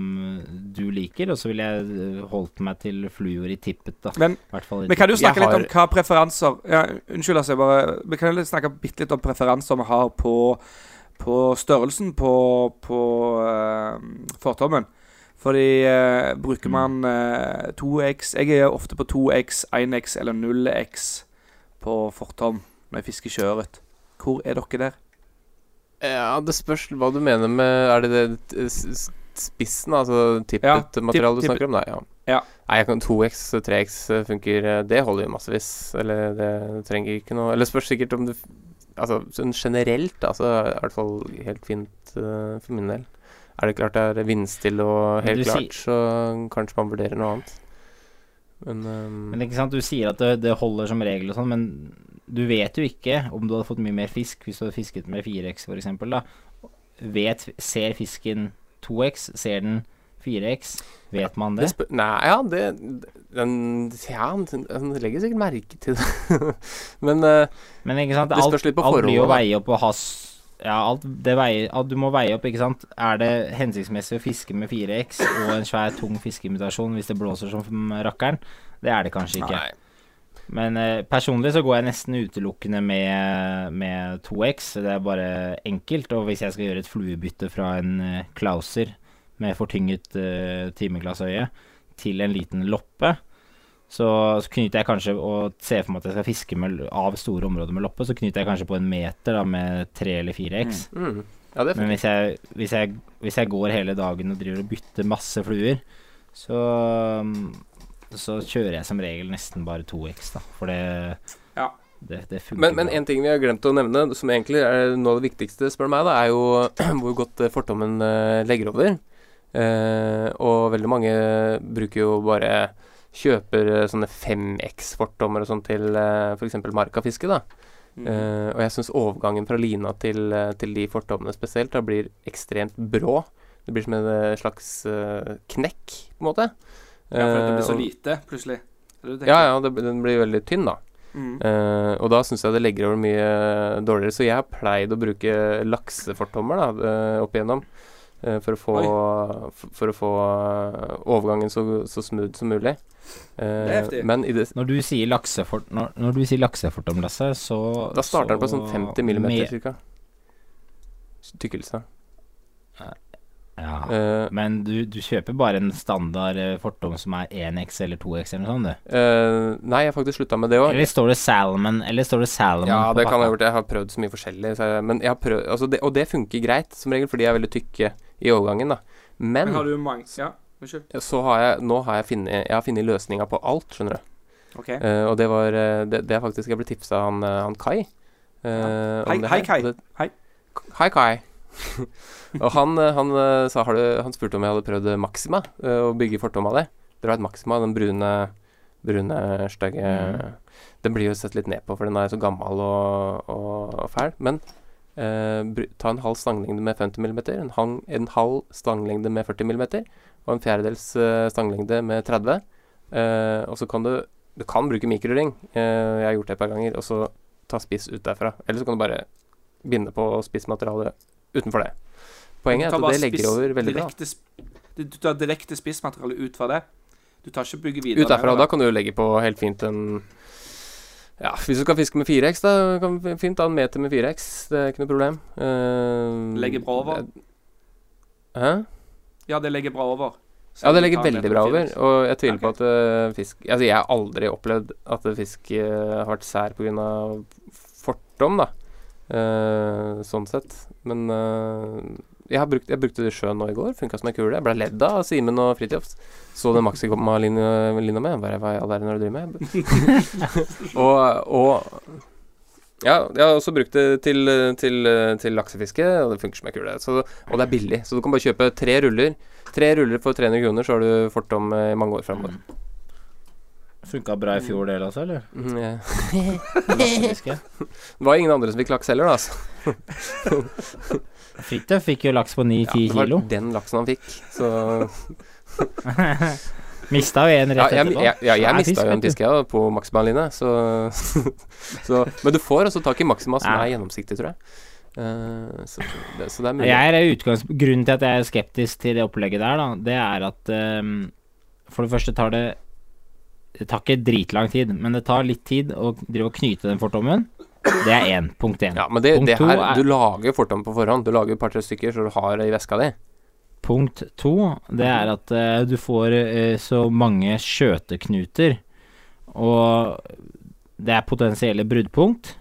du liker. Og så ville jeg eh, holdt meg til fluor i tippet, da. Men I hvert fall i Vi kan du snakke litt har- om hva preferanser ja, Unnskyld, altså. Jeg bare, vi kan jo snakke bitte litt om preferanser vi har på, på størrelsen på, på uh, fortommen. Fordi uh, bruker man uh, 2X Jeg er ofte på 2X, 1X eller 0X på fortom når jeg fisker sjøørret. Hvor er dere der? Ja, det spørs hva du mener med Er det det s- spissen, altså tippet-materialet tipp- du snakker om? Nei, ja. Ja. Nei, jeg kan 2X, 3X funker eh, Det holder jo massevis. Eller det trenger ikke noe Eller spørs sikkert om du Altså sånn generelt, da, så er det i hvert fall helt fint uh, for min del. Er det klart det er vindstille og helt klart, så kanskje man vurderer noe annet. Men, um, Men ikke sant, du sier at det, det holder som regel og sånn, men du vet jo ikke om du hadde fått mye mer fisk hvis du hadde fisket med 4X for eksempel. Vet, ser fisken 2X? Ser den 4X? Vet man det det? nei, ja, det den, Ja, den, legger sikkert merke til det. Men eh, Men sant, Det spørs litt på alt blir jo veie opp og ha Ja, alt det veier alt Du må veie opp, ikke sant. Er det hensiktsmessig å fiske med 4X og en svær, tung fiskeimitasjon hvis det blåser som rakkeren? Det er det kanskje ikke. Nei. Men eh, personlig så går jeg nesten utelukkende med, med 2X. Det er bare enkelt. Og hvis jeg skal gjøre et fluebytte fra en eh, Klauser med fortynget eh, timeglassøye til en liten loppe, så, så knyter jeg kanskje og ser for meg at jeg skal fiske med, av store områder med loppe, så knyter jeg kanskje på en meter da, med 3 eller 4X. Mm. Ja, er Men hvis jeg, hvis, jeg, hvis jeg går hele dagen og driver og bytter masse fluer, så, så kjører jeg som regel nesten bare 2X, da. For det, Ja. det, det funker Men, men en ting vi har glemt å nevne, som egentlig er noe av det viktigste, spør du meg, da, er jo hvor godt eh, fortommen eh, legger over. Eh, og veldig mange bruker jo bare Kjøper eh, sånne 5X-fortommer og sånn til uh, f.eks. markafiske, da. Mm. Eh, og jeg syns overgangen fra lina til, til de fortommene spesielt da blir ekstremt brå. Det blir som en slags uh, knekk, på en måte. Ja, for det blir så Eh, lite, plutselig. Ja, ja, det, den blir veldig tynn, da. Mm. Uh, og da syns jeg det legger over mye eh, dårligere. Så jeg har pleid å bruke laksefortommer da, eh, opp igjennom. eh, for å få, for, for å få eh, overgangen så, så smooth som mulig. Eh, Det heftig. men i det, Når du sier laksefort, når, når du sier laksefortom, Lasse, så da starter den på sånn 50 millimeter med- cirka. Tykkelse. Ja. Uh, Men du, du kjøper bare en standard eh, fortom som er 1X eller 2X eller noe sånt, du? Uh, nei, jeg har faktisk slutta med det òg. Eller står det Salmon? Eller står det Salmon Ja, på det kan jeg ha gjort. Jeg har prøvd så mye forskjellig. Så jeg, men jeg har prøvd, altså det, og det funker greit, som regel, fordi jeg er veldig tykke i overgangen. da Men Men har du mange Ja, unnskyld. så har jeg nå har jeg funnet Jeg har funnet løsninga på alt, skjønner du. Okay. Uh, og det var det, det er faktisk Jeg ble tipsa av han, han Kai. eh, om Hei, hei. Kai. Hei. Hei, Kai. og han, eh, han eh, sa har du, Han spurte om jeg hadde prøvd Maxima, eh, å bygge fortom av det. Dere et Maxima, den brune Brune, stygge mm. Den blir jo sett litt ned på, for den er så gammel og, og, og fæl. Men eh, ta en halv stanglengde med 50 mm, en, hang, en halv stanglengde med 40 mm, og en fjerdedels stanglengde med 30. Eh, og så kan du Du kan bruke mikroring. Eh, jeg har gjort det et par ganger. Og så ta spiss ut derfra. Eller så kan du bare binde på spissmaterialet utenfor det. Poenget er at det legger over veldig direkte bra. Du tar direkte spissmateriale ut fra det. Du tar ikke bygge videre Ut derfra. Da kan du jo legge på helt fint en Ja, hvis du skal fiske med 4X, da kan du fint ta en meter med 4X. Det er ikke noe problem. Uh, Legger bra over. Hæ? Ja, det legger bra over. Så Ja, det legger veldig bra over, og jeg tviler okay. på at uh, fisk Altså, jeg har aldri opplevd at fisk uh, har vært sær pga. fortom, da. Eh, sånn sett. Men eh, jeg, har brukt, jeg brukte det sjøen nå i går. Funka som ei kule. Jeg ble ledd av Simen og Fritjofs Så den Maxima-linja med. Bare hva i all verden er det du driver med? og, og ja, jeg har også brukt det til, til, til laksefiske, og det funker som ei kule. Og det er billig, så du kan bare kjøpe tre ruller. Tre ruller for 300 kroner, så har du fortom eh, i mange år framover. Funka bra i fjor, del også, eller? Mm, ja. Det var ingen andre som fikk laks heller, da. Altså. Fridtjof fikk jo laks på 9-10 kilo. Ja, det var kilo. den laksen han fikk, så Mista jo en Ja, rett jeg, etterpå. jeg, ja, jeg mista jo en fisk, jeg, på Maxima-linje, så, så Men du får også tak i Maxima som er gjennomsiktig, tror jeg. Uh, så, det, så det er mulig. Jeg er utgangs... Grunnen til at jeg er skeptisk til det opplegget der, da, det er at um, For det første tar det Det tar ikke dritlang tid, men det tar litt tid å drive og knyte den fortommen. Det er én. Punkt én. Ja, men det, Punkt det her er- Du lager fortom på forhånd. Du lager et par-tre stykker så du har det i veska di. Punkt to, det er at uh, du får uh, så mange skjøteknuter, og det er potensielle bruddpunkt.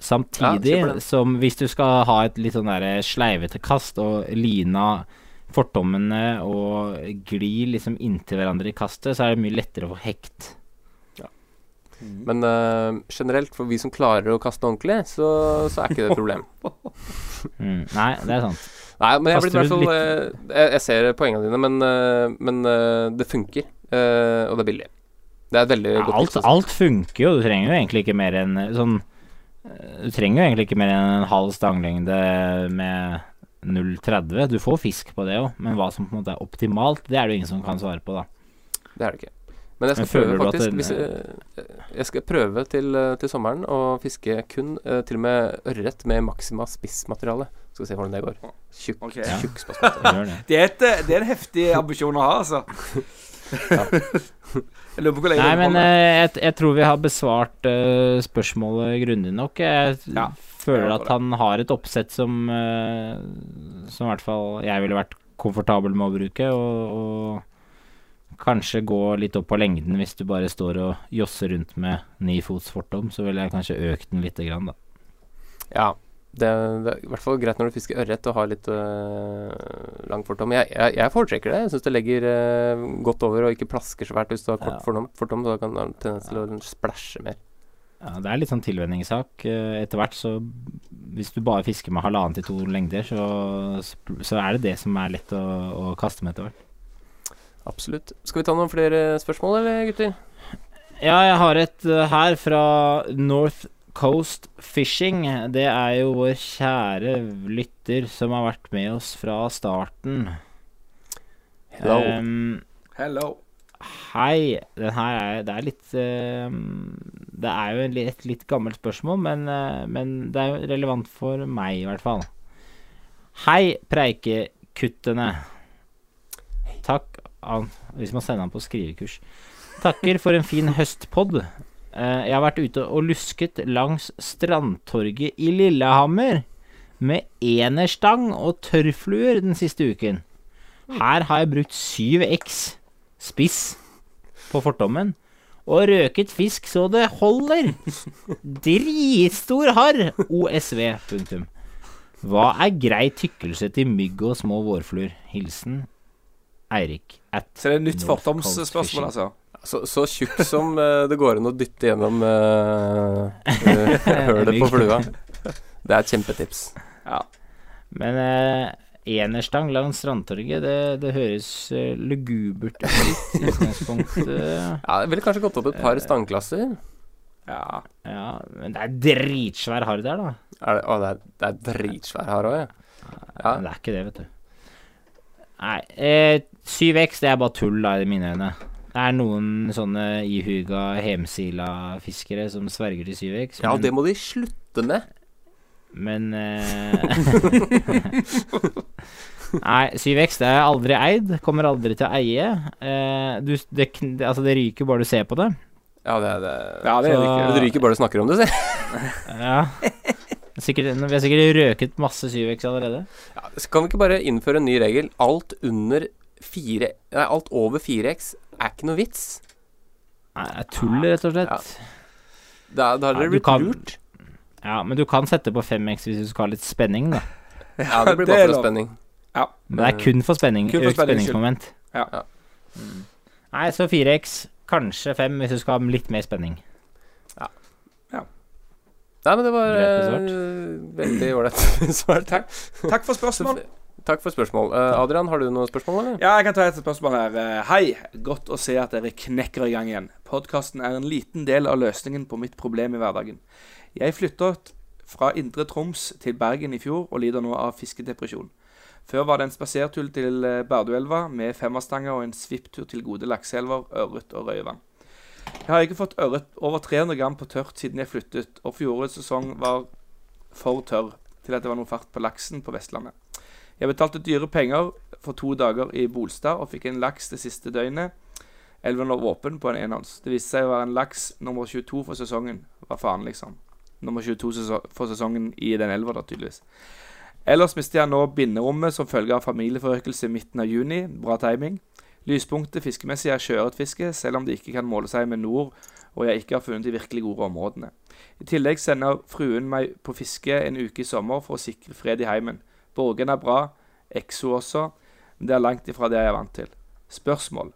Samtidig Ja, som hvis du skal ha et litt sånn der sleivete kast og lina fortommene og glir liksom inntil hverandre i kastet, så er det mye lettere å få hekt. Men uh, generelt, for vi som klarer å kaste ordentlig, så, så er ikke det et problem. Mm. Nei, det er sant. Nei, men jeg, er hvert fall, eh, jeg, jeg ser poengene dine, men, eh, men det funker. eh, og det er billig. Det er et veldig Ja, godt alt, tips. altså. alt funker jo. Du trenger jo egentlig ikke mer enn sånn Du trenger jo egentlig ikke mer enn en halv stanglengde med 0,30. Du får fisk på det òg, men hva som på en måte er optimalt, det er det jo ingen som kan svare på, da. Det er det ikke. Men jeg skal Men prøve, faktisk. den- Hvis jeg, jeg skal prøve til, eh, til sommeren å fiske kun eh, til og med ørret med maksima spissmateriale. Skal vi se hvordan det går. Tjukk, Ok. tjukk spissmateriale. Det. Det er, et, eh, det er en heftig ambisjon å ha, altså. jeg lurer på hvor lenge Nei, men eh, jeg, jeg tror vi har besvart uh, spørsmålet grundig nok. Jeg Ja, føler at han har et oppsett som eh, Som i hvert fall jeg ville vært komfortabel med å bruke. Og, og kanskje gå litt opp på lengden hvis du bare står og josser rundt med ni fots fortom. Så ville jeg kanskje økt den lite grann, da. Ja. Det, det er i hvert fall greit når du fisker ørret og har litt øh, lang fortom. Jeg, jeg, jeg foretrekker det. Jeg syns det legger øh, godt over og ikke plasker svært hvis du har kort Ja. fortom, fortom. Så kan du ha tendens til å splæsje mer. Ja, det er litt sånn tilvenningssak. Eh, Etter hvert så Hvis du bare fisker med halvannen til to lengder, så, så er det det som er lett å, å kaste med etter hvert. Absolutt. Skal vi ta noen flere spørsmål, eller gutter? Ja, jeg har et eh, her fra North Coast Fishing. Det er jo vår kjære lytter som har vært med oss fra starten. Hello. Um, Hello. Hei. Den her er Det er litt ehm, Det er jo et litt gammelt spørsmål, men, eh, men det er jo relevant for meg, i hvert fall. Hei, preikekuttene. Takk an, Hvis man sender han på skrivekurs. Takker for en fin høstpod. Eh, jeg har vært ute og lusket langs Strandtorget i Lillehammer med enerstang og tørrfluer den siste uken. Her har jeg brukt 7X spiss på fortommen og røket fisk så det holder. Dritstor harr! OSV. Punktum. Hva er grei tykkelse til mygg og små vårfluer? Hilsen Eirik. At Så det er nytt fortomsspørsmål, altså. Så, så tjukk som uh, det går an å dytte gjennom uh, uh, hølet på flua. Det er et kjempetips. Ja. Men eh, enerstang langs Strandtorget, det, det høres eh, lugubert ut i utgangspunktet. Ja, det ville kanskje gått opp et par stangklasser. ja. Ja, men det er dritsvær harr der, da. Er det, å, det er, det er dritsvær harr òg, ja. Ja. Men det er ikke det, vet du. Nei, eh, 7X det er bare tull, da, i mine øyne. Det er noen sånne ihuga hemsila-fiskere som sverger til 7X. Ja, men- det må de slutte med. Men eh, Nei, 7X det er aldri eid. Kommer aldri til å eie. Eh, du, det, det, altså det ryker bare du ser på det. Ja, det, det, ja, det er Så- riktig. det ryker bare du snakker om det, si. Ja. Sikkert, vi har sikkert røket masse 7X allerede. Ja, så kan vi ikke bare innføre en ny regel? Alt under 4 Nei, alt over 4X er ikke noe vits. Nei, det er tull, rett og slett. Da, da har dere du blitt kan- lurt. Ja, men du kan sette på 5X hvis du skal ha litt spenning, da. Ja, det blir bare for spenning. spenning. Men det er kun for spenning. Kun for økt spenningsmoment. Ja. Ja. Mm. Nei, så 4X, kanskje 5 hvis du skal ha litt mer spenning. Ja Nei, men det var Greit eh, veldig ålreit svar. Takk. Takk for spørsmål. Takk for spørsmål. Uh, Adrian, har du noen spørsmål, eller? Ja, jeg kan ta et spørsmål her. Eh, Hei, godt å se at dere knekker i gang igjen. Podkasten er en liten del av løsningen på mitt problem i hverdagen. Jeg flyttet fra Indre Troms til Bergen i fjor og lider nå av fiskedepresjon. Før var det en spasertur til eh, Barduelva med femmerstanger og en svipptur til gode lakseelver, ørret og røyvann. Jeg har ikke fått ørret over 300 gram på tørt siden jeg flyttet, og fjorårets sesong var for tørr til at det var noe fart på laksen på Vestlandet. Jeg betalte dyre penger for to dager i Bolstad og fikk en laks det siste døgnet. Elven lå åpen på en enhånds. Det viste seg å være en laks nummer 22 for sesongen. Hva faen, liksom. Nummer 22 for sesongen i den elva, da, tydeligvis. Ellers mister jeg nå binderommet som følge av familieforøkelse i midten av juni. Bra timing. Lyspunktet fiskemessig er sjøørretfiske, selv om det ikke kan måle seg med nord, og jeg ikke har funnet de virkelig gode områdene. I tillegg sender fruen meg på fiske en uke i sommer for å sikre fred i heimen. Borgen er bra, Exo også, men det er langt ifra det jeg er vant til. Spørsmål.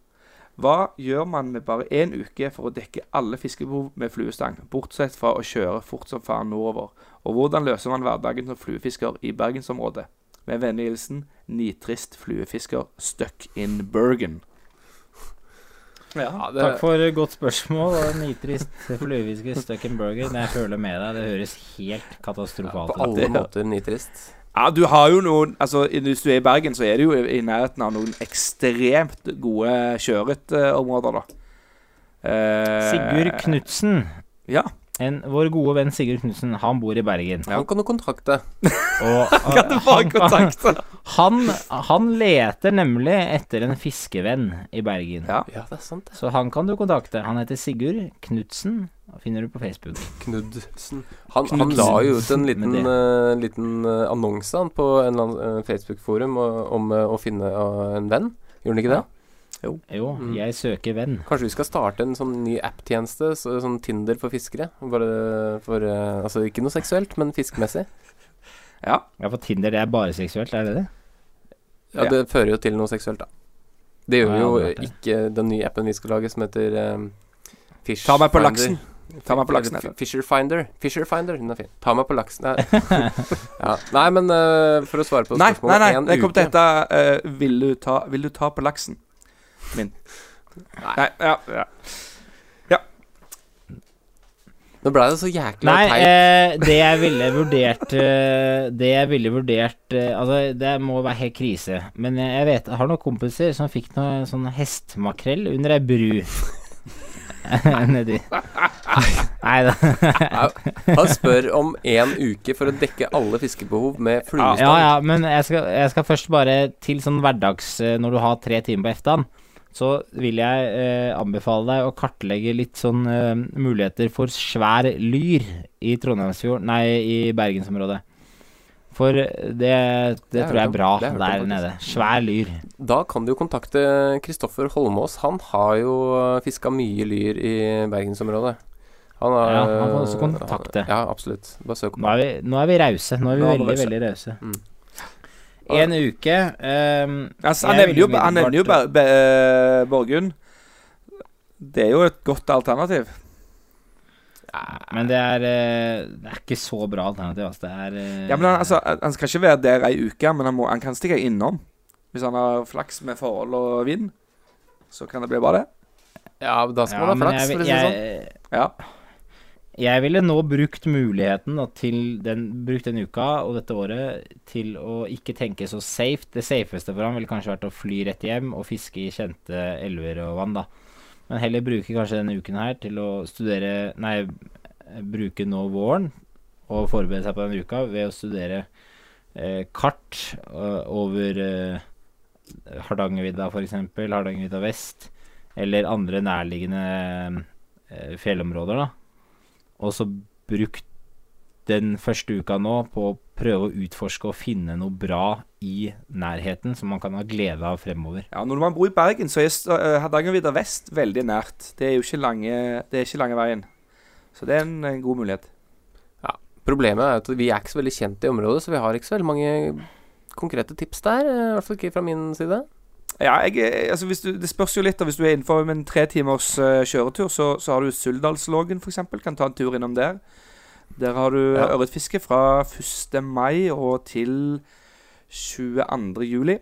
Hva gjør man med bare én uke for å dekke alle fiskebehov med fluestang, bortsett fra å kjøre fort som faen nordover? Og hvordan løser man hverdagen som fluefisker i bergensområdet? Med vennlig hilsen nitrist fluefisker stuck in Bergen. Ja. Ja, det, Takk for godt spørsmål. Nitrist fluefisker stuck in Bergen. Jeg føler med deg, det høres helt katastrofalt på alle måter nitrist. Ja, du har jo noen Altså, hvis du er i Bergen, så er det jo i nærheten av noen ekstremt gode sjøørretområder, da. Eh, Sigurd Knutsen. Ja. En, vår gode venn Sigurd Knutsen, han bor i Bergen. Han kan du kontakte. Og Kan du bare kontakte? han, han leter nemlig etter en fiskevenn i Bergen. Ja. Ja, det er sant. det. Så han kan du kontakte. Han heter Sigurd Knutsen. Finner du på Facebook. Knudsen. Han, han la jo ut en liten, eh, liten eh, annonse han, på en uh, Facebook-forum om uh, å finne en venn. Gjorde han ikke det? Jo, Mm. jeg søker venn. Kanskje vi skal starte en sånn ny app-tjeneste, så, sånn Tinder for fiskere? Bare for Altså ikke noe seksuelt, men fiskemessig. Ja. Ja, for Tinder det er bare seksuelt, er det det? Ja, Ja. det fører jo til noe seksuelt, da. Det gjør Ja, jo ikke den nye appen vi skal lage, som heter um, Fish Ta meg på Finder. laksen. Ta meg på laksen. Fisher Finder. Fisher Finder, den er fin. Ta meg på laksen. Nei, ja. nei men uh, for å svare på Nei, nei, spørsmålet nei. en Det kommer til hete eh, vil, du ta, 'Vil du ta på laksen min'? Nei. ja, ja. Nå ble det så jækla Nei, teit. eh, det jeg ville vurdert eh, Det jeg ville vurdert Altså, det må være helt krise. Men jeg, jeg vet Jeg har noen kompiser som fikk noe sånn hestemakrell under ei bru. Nedi Nei da. Han spør om en uke for å dekke alle fiskebehov med fluestang. Ja, ja, men jeg skal, jeg skal først bare til sånn hverdags eh, Når du har tre timer på eftan, så vil jeg eh, anbefale deg å kartlegge litt sånn eh, muligheter for svær lyr i Trondheimsfjorden Nei, i bergensområdet. For det, det, Det tror jeg er bra der nede. Svær lyr. Da kan du jo kontakte Kristoffer Holmås. Han har jo fiska mye lyr i bergensområdet. Han har Ja, han kan også kontakte. Ja, absolutt. Bare søk Nå er vi, nå er vi rause. Nå er vi Nå veldig, veldig rause. Mm. En uke um, Altså, han nevner jo, han nevner jo Borgund. Det er jo et godt alternativ. Men det er, eh, det er ikke så bra alternativ. Altså. Det er eh, Ja, men han, altså, han skal ikke være der ei uke, men han, må, han kan stikke innom. Hvis han har flaks med forhold og vind, så kan det bli bare det. Ja, da skal ja, man ha flaks, jeg, for å si det sånn. Ja. Jeg ville nå brukt muligheten da, til den, brukt den uka og dette året til å ikke tenke så safe. Det safeste for ham ville kanskje vært å fly rett hjem og fiske i kjente elver og vann, da. Men heller bruke kanskje denne uken her til å studere Nei, bruke nå våren og forberede seg på denne uka ved å studere eh, kart uh, over eh, Hardangervidda f.eks., Hardangervidda vest, eller andre nærliggende eh, fjellområder, da. Og så brukt den første uka nå på å prøve å utforske og finne noe bra i nærheten som man kan ha glede av fremover. ja, Når man bor i Bergen, så er eh, Hardangervidda vest veldig nært. Det er jo ikke lange, det er ikke lange veien. Så det er en, en god mulighet. Ja, Problemet er at vi er ikke så veldig kjent i området, så vi har ikke så veldig mange konkrete tips der. eh, I hvert fall ikke fra min side. Ja, jeg, er- altså hvis du, Det spørs jo litt. Hvis du er innenfor en tre timers eh, kjøretur, så, så har du Suldalslågen f.eks. Kan ta en tur innom der. Der har du Ja. ørretfiske fra 1. mai og til 22. juli.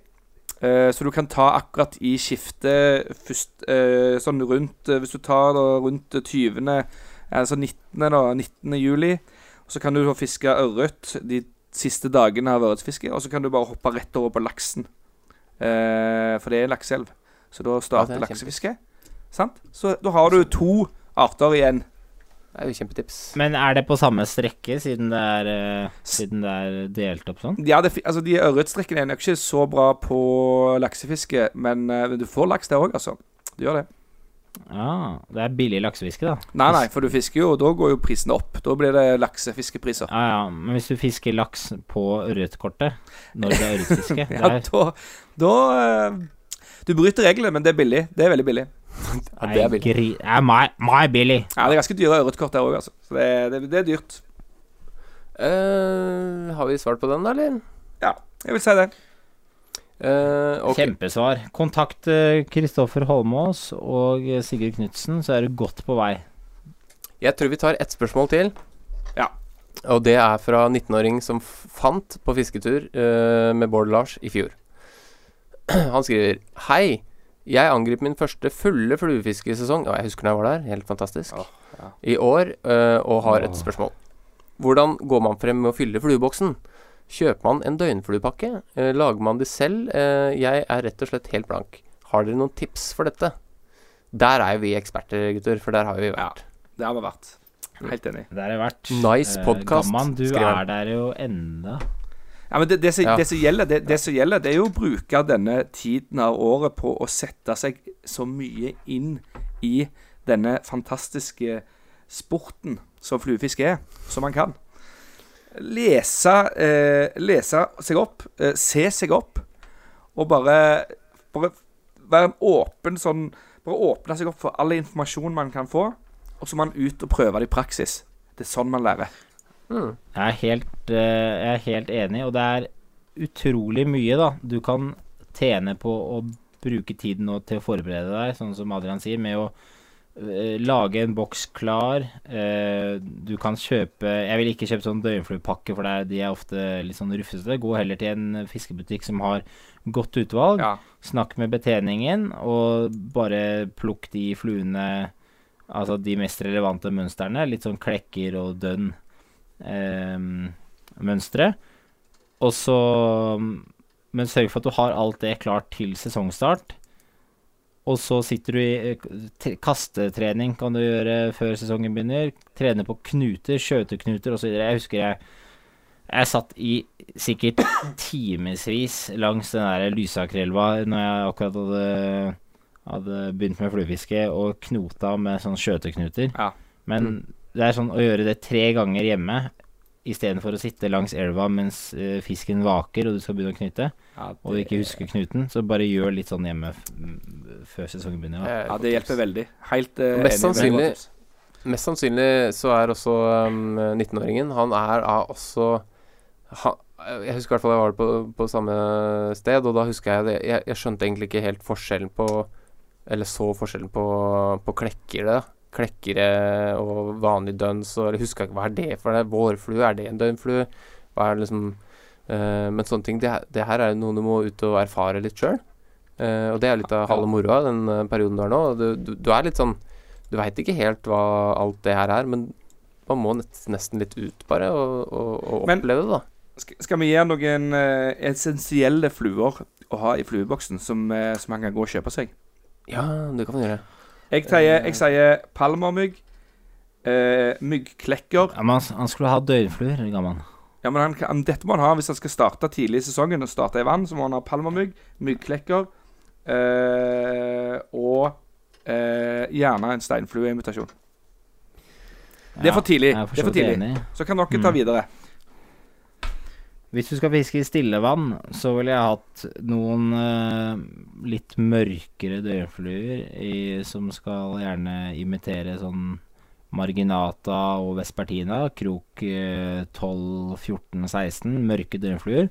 Eh, så du kan ta akkurat i skiftet først, eh, sånn rundt eh, Hvis du tar da rundt 20. Altså 19. da 19. juli, så kan du fiske ørret de siste dagene av ørretfiske, og så kan du bare hoppe rett over på laksen. Eh, for det er lakseelv. Så da starter Ja, laksefisket. Sant? Så da har du to arter igjen. Det er jo kjempetips. Men er det på samme strekke, siden det er, uh, siden det er delt opp sånn? Ja, det, altså De ørretstrekkene er nok ikke så bra på laksefiske, men uh, du får laks der òg, altså. Du gjør det. Ja, det er billig laksefiske, da. Nei, nei, for du fisker jo, og da går jo prisene opp. Da blir det laksefiskepriser. Ja, ja, men hvis du fisker laks på ørretkortet når det er ørretfiske Ja, da, da uh, Du bryter reglene, men det er billig. Det er veldig billig. Ja, det er billig. Gri- Ja, my, my billig. Ja, Det er ganske dyre ørretkort der òg, altså. Så det, det, det er dyrt. Eh, har vi svart på den, da, eller? Ja, jeg vil si det. Eh, okay. Kjempesvar. Kontakt eh, Kristoffer Holmås og eh, Sigurd Knutsen, så er du godt på vei. Jeg tror vi tar ett spørsmål til. Ja. Og det er fra 19-åring som fant på fisketur eh, med Bård Lars i fjor. Han skriver Hei, jeg angrep min første fulle fluefiskesesong Og jeg husker da jeg var der, helt fantastisk. Ja. I år, eh, og har et spørsmål. Hvordan går man frem med å fylle flueboksen? Kjøper man en døgnfluepakke? Eh, lager man de selv? Eh, jeg er rett og slett helt blank. Har dere noen tips for dette? Der er jo vi eksperter, gutter, for der har vi vært. Ja, Det har vi vært. Helt enig. Der har vi vært. Nice Eh, podcast, Gamman, du er der jo enda. Ja, men det, det, som, Ja. det, som gjelder, det, det som gjelder, det er jo å bruke denne tiden av året på å sette seg så mye inn i denne fantastiske sporten som fluefiske er, som man kan. Lese, eh, lese seg opp, eh, se seg opp, og bare, bare være en åpen sånn Bare åpne seg opp for all informasjon man kan få, og så må man ut og prøve det i praksis. Det er sånn man lærer. Mm. Jeg er helt, eh, jeg er helt enig, og det er utrolig mye da du kan tjene på å bruke tiden nå til å forberede deg, sånn som Adrian sier, med å eh, lage en boks klar. Eh, du kan kjøpe Jeg vil ikke kjøpe sånn døgnfluepakke, for det er, de er ofte litt sånn rufsete. Gå heller til en fiskebutikk som har godt utvalg. Ja. Snakk med betjeningen, og bare plukk de fluene Altså de mest relevante mønstrene. Litt sånn klekker og dønn eh, mønstre. Og så Men sørg for at du har alt det klart til sesongstart. Og så sitter du i eh, kastetrening kan du gjøre før sesongen begynner. Trene på knuter, skjøteknuter osv. Jeg husker jeg jeg satt i sikkert timevis langs den der Lysakerelva når jeg akkurat hadde, hadde begynt med fluefiske, og knota med sånne skjøteknuter. Ja. Men det er sånn å gjøre det tre ganger hjemme istedenfor å sitte langs elva mens uh, fisken vaker og du skal begynne å knyte, Ja, og du ikke husker knuten, så bare gjør litt sånn hjemme f før sesongen begynner. Da. Ja, det hjelper veldig. Helt uh, Mest enig. sannsynlig-. Mest sannsynlig så er også um, 19-åringen Han er uh, også han, Jeg husker i hvert fall jeg var på, på samme sted, og da husker jeg det jeg, jeg skjønte egentlig ikke helt forskjellen på Eller så forskjellen på, på klekkere. Klekkere og vanlig døns, og jeg ikke hva er det for det. Vårflue, er det en døgnflue? Hva er det liksom uh, Men sånne ting, det, det her er jo noe du må ut og erfare litt sjøl. og det er litt av halve moroa, den uh, perioden du er nå. Du, du, du er litt sånn Du veit ikke helt hva alt det her er, men man må nesten litt ut, bare, og, og, og oppleve det, da. Skal, vi gi noen eh, essensielle fluer å ha i flueboksen som, eh, som man kan gå og kjøpe seg? Ja, det kan man gjøre. Jeg sier, jeg sier palmermygg, eh, myggklekker Ja, men han, han skulle ha døgnfluer, gammel. Ja, men han, han, Dette må han ha hvis han skal starte tidlig i sesongen og starte i vann. Så må han ha palmermygg, myggklekker eh, og eh, gjerne en steinflueinvitasjon. Det er for tidlig. Er Det er for tidlig. Så kan dere ta Mm. Hvis du skal fiske i stillevann, så ville jeg hatt noen uh, litt mørkere døgnfluer i- som skal gjerne imitere sånn marginata og vespertina. Krok eh, 12, 14, 16. Mørke døgnfluer.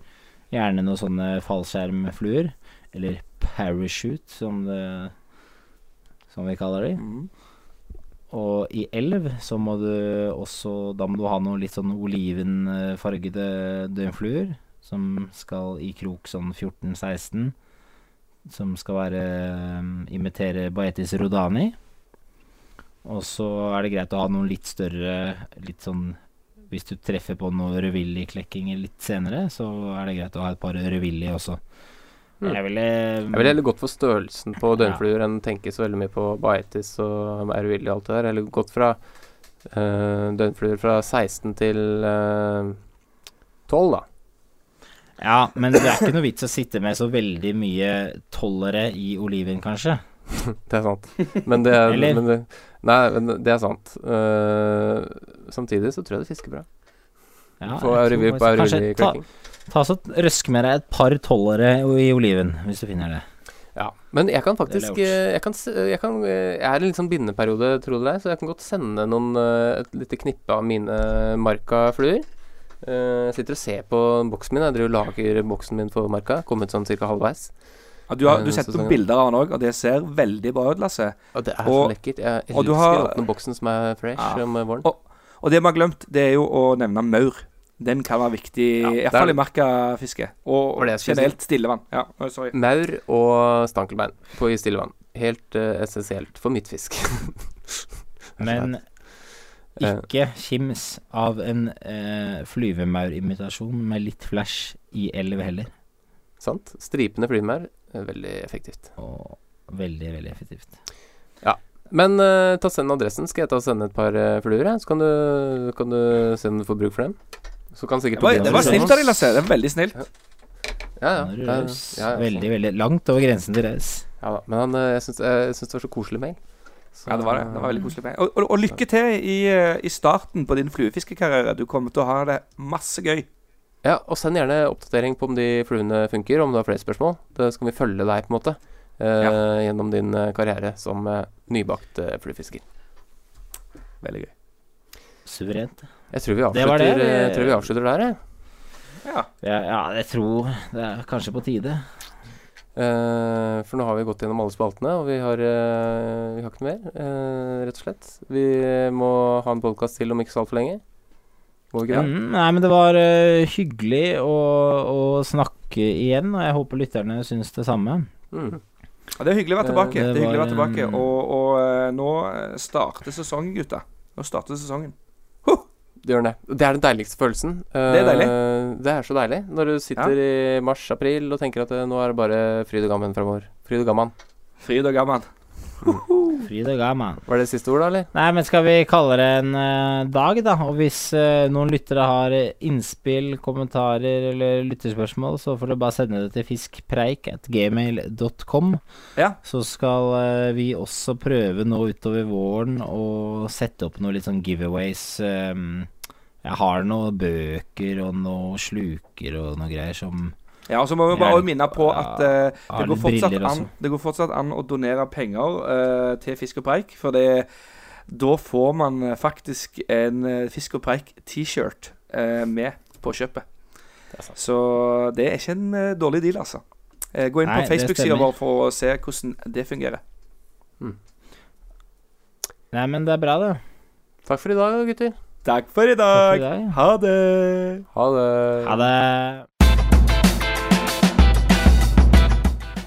Gjerne noen sånne fallskjermfluer. Eller parachute, som, det, som vi kaller de. Mm. Og i elv så må du også Da må du ha noe litt sånn olivenfargede døgnfluer. Som skal i krok sånn 14-16. Som skal være um, imitere Baetis rodani. Og så er det greit å ha noen litt større Litt sånn Hvis du treffer på noe revilli-klekkinger litt senere, så er det greit å ha et par revilli også. Mm. Jeg ville Jeg ville heller gått for størrelsen på døgnfluer enn tenke så veldig mye på Baetis og Aurvilli og alt det der. Eller gått fra uh, døgnfluer fra 16 til uh, 12, da. Ja, men det er ikke noe vits å sitte med så veldig mye tollere i oliven, kanskje. Det er sant. Men det er, Eller? men det, Nei, men det er sant. Uh, samtidig så tror jeg det fisker bra. Ja, på Aurivi, på Aurivil-klekking. Ta, så Røsk med deg et par tollere i oliven, hvis du finner det. Ja. Men jeg kan faktisk eh, jeg, kan, jeg, kan, eh, jeg er i en litt sånn bindeperiode, tro det eller ei, så jeg kan godt sende noen eh, et lite knippe av mine markafluer. Eh, Jeg sitter og ser på boksen min. Jeg driver og lager boksen min for marka. Kommet sånn cirka halvveis. Ja, du har du Eh, setter sesongen. noen bilder av han òg, og det ser veldig bra ut, Lasse. Og det er Og- så lekkert. Jeg elsker har- å åpne boksen som er fresh Ja. om våren. Og, og det vi har glemt, det er jo å nevne maur. Den kan være viktig, Ja, i hvert er- fall i markafiske. Og generelt stillevann. Ja, sorry. Maur og stankelbein på i stillevann. Helt uh, essensielt for mitt fisk. Men ikke kims av en uh, flyvemaurimitasjon med litt flash i elv heller. Sant? Stripende flymaur. eh, Veldig effektivt. Og veldig, veldig effektivt. Men uh, ta send adressen. Skal jeg ta og sende et par uh, fluer? Så kan du, kan du se om du får bruk for dem. Så kan sikkert Det var, Tobias det var snilt av deg, Lasse. Det er veldig snilt. Ja, ja. Ja, ja, ja, veldig, veldig langt over grensen til raus. ja da. Men han, eh, jeg syns det var så koselig mail. Så- Ja, det var det. Det var veldig koselig. med. Og, og, og lykke til i, eh, i starten på din fluefiskekarriere. Du kommer til å ha det masse gøy. Ja, og send gjerne oppdatering på om de fluene funker, om du har flere spørsmål. Da skal vi følge deg, på en måte, eh, gjennom din eh, karriere som eh, nybakt eh, fluefisker. Veldig gøy. Suverent. Jeg tror vi avslutter, det det. eh, tror vi avslutter der, jeg. Ja. Ja, ja, jeg tror det er kanskje på tide. Uh, for nå har vi gått gjennom alle spaltene, og vi har, uh, vi har ikke noe mer, uh, rett og slett. Vi må ha en podkast til om ikke så altfor lenge. Må vi ikke det? Mm, nei, men det var hyggelig å, å snakke igjen, og jeg håper lytterne syns det samme. Mm. Ja, det er hyggelig å være tilbake. det Det er hyggelig å være tilbake. Og, og nå starter sesongen, gutta. Nå starter sesongen. Det gjør det. Det er den deiligste følelsen. Det er deilig. Eh, det er så deilig når du sitter i mars-april og tenker at eh, nå er det bare fryd og gammen framover. Fryd og gamman. Fryd og gammen. Fryd og gammen. Var det siste ord, da, eller? Nei, men skal vi kalle det en uh, dag, da? Og hvis uh, noen lyttere har eh, innspill, kommentarer eller lytterspørsmål, så får du bare sende det til fiskpreik at gmail.com. Ja. Så skal uh, vi også prøve nå utover våren å sette opp noe litt sånn giveaways. Um, jeg har noen bøker og noen sluker og noe greier som Ja, og så må vi bare minne på at uh, det, går fortsatt an, det går fortsatt an å donere penger uh, til Fisk og preik, for det, da får man faktisk en eh, Fisk og preik-T-shirt uh, med på kjøpet. Så det er ikke en dårlig deal, altså. Eh, gå inn Nei, på Facebook-sida vår for å se hvordan det fungerer. Nei, men det er bra, det. Takk for i dag, gutter. Takk for i dag. for i dag. dag. Ha det. Ha det. Ha det.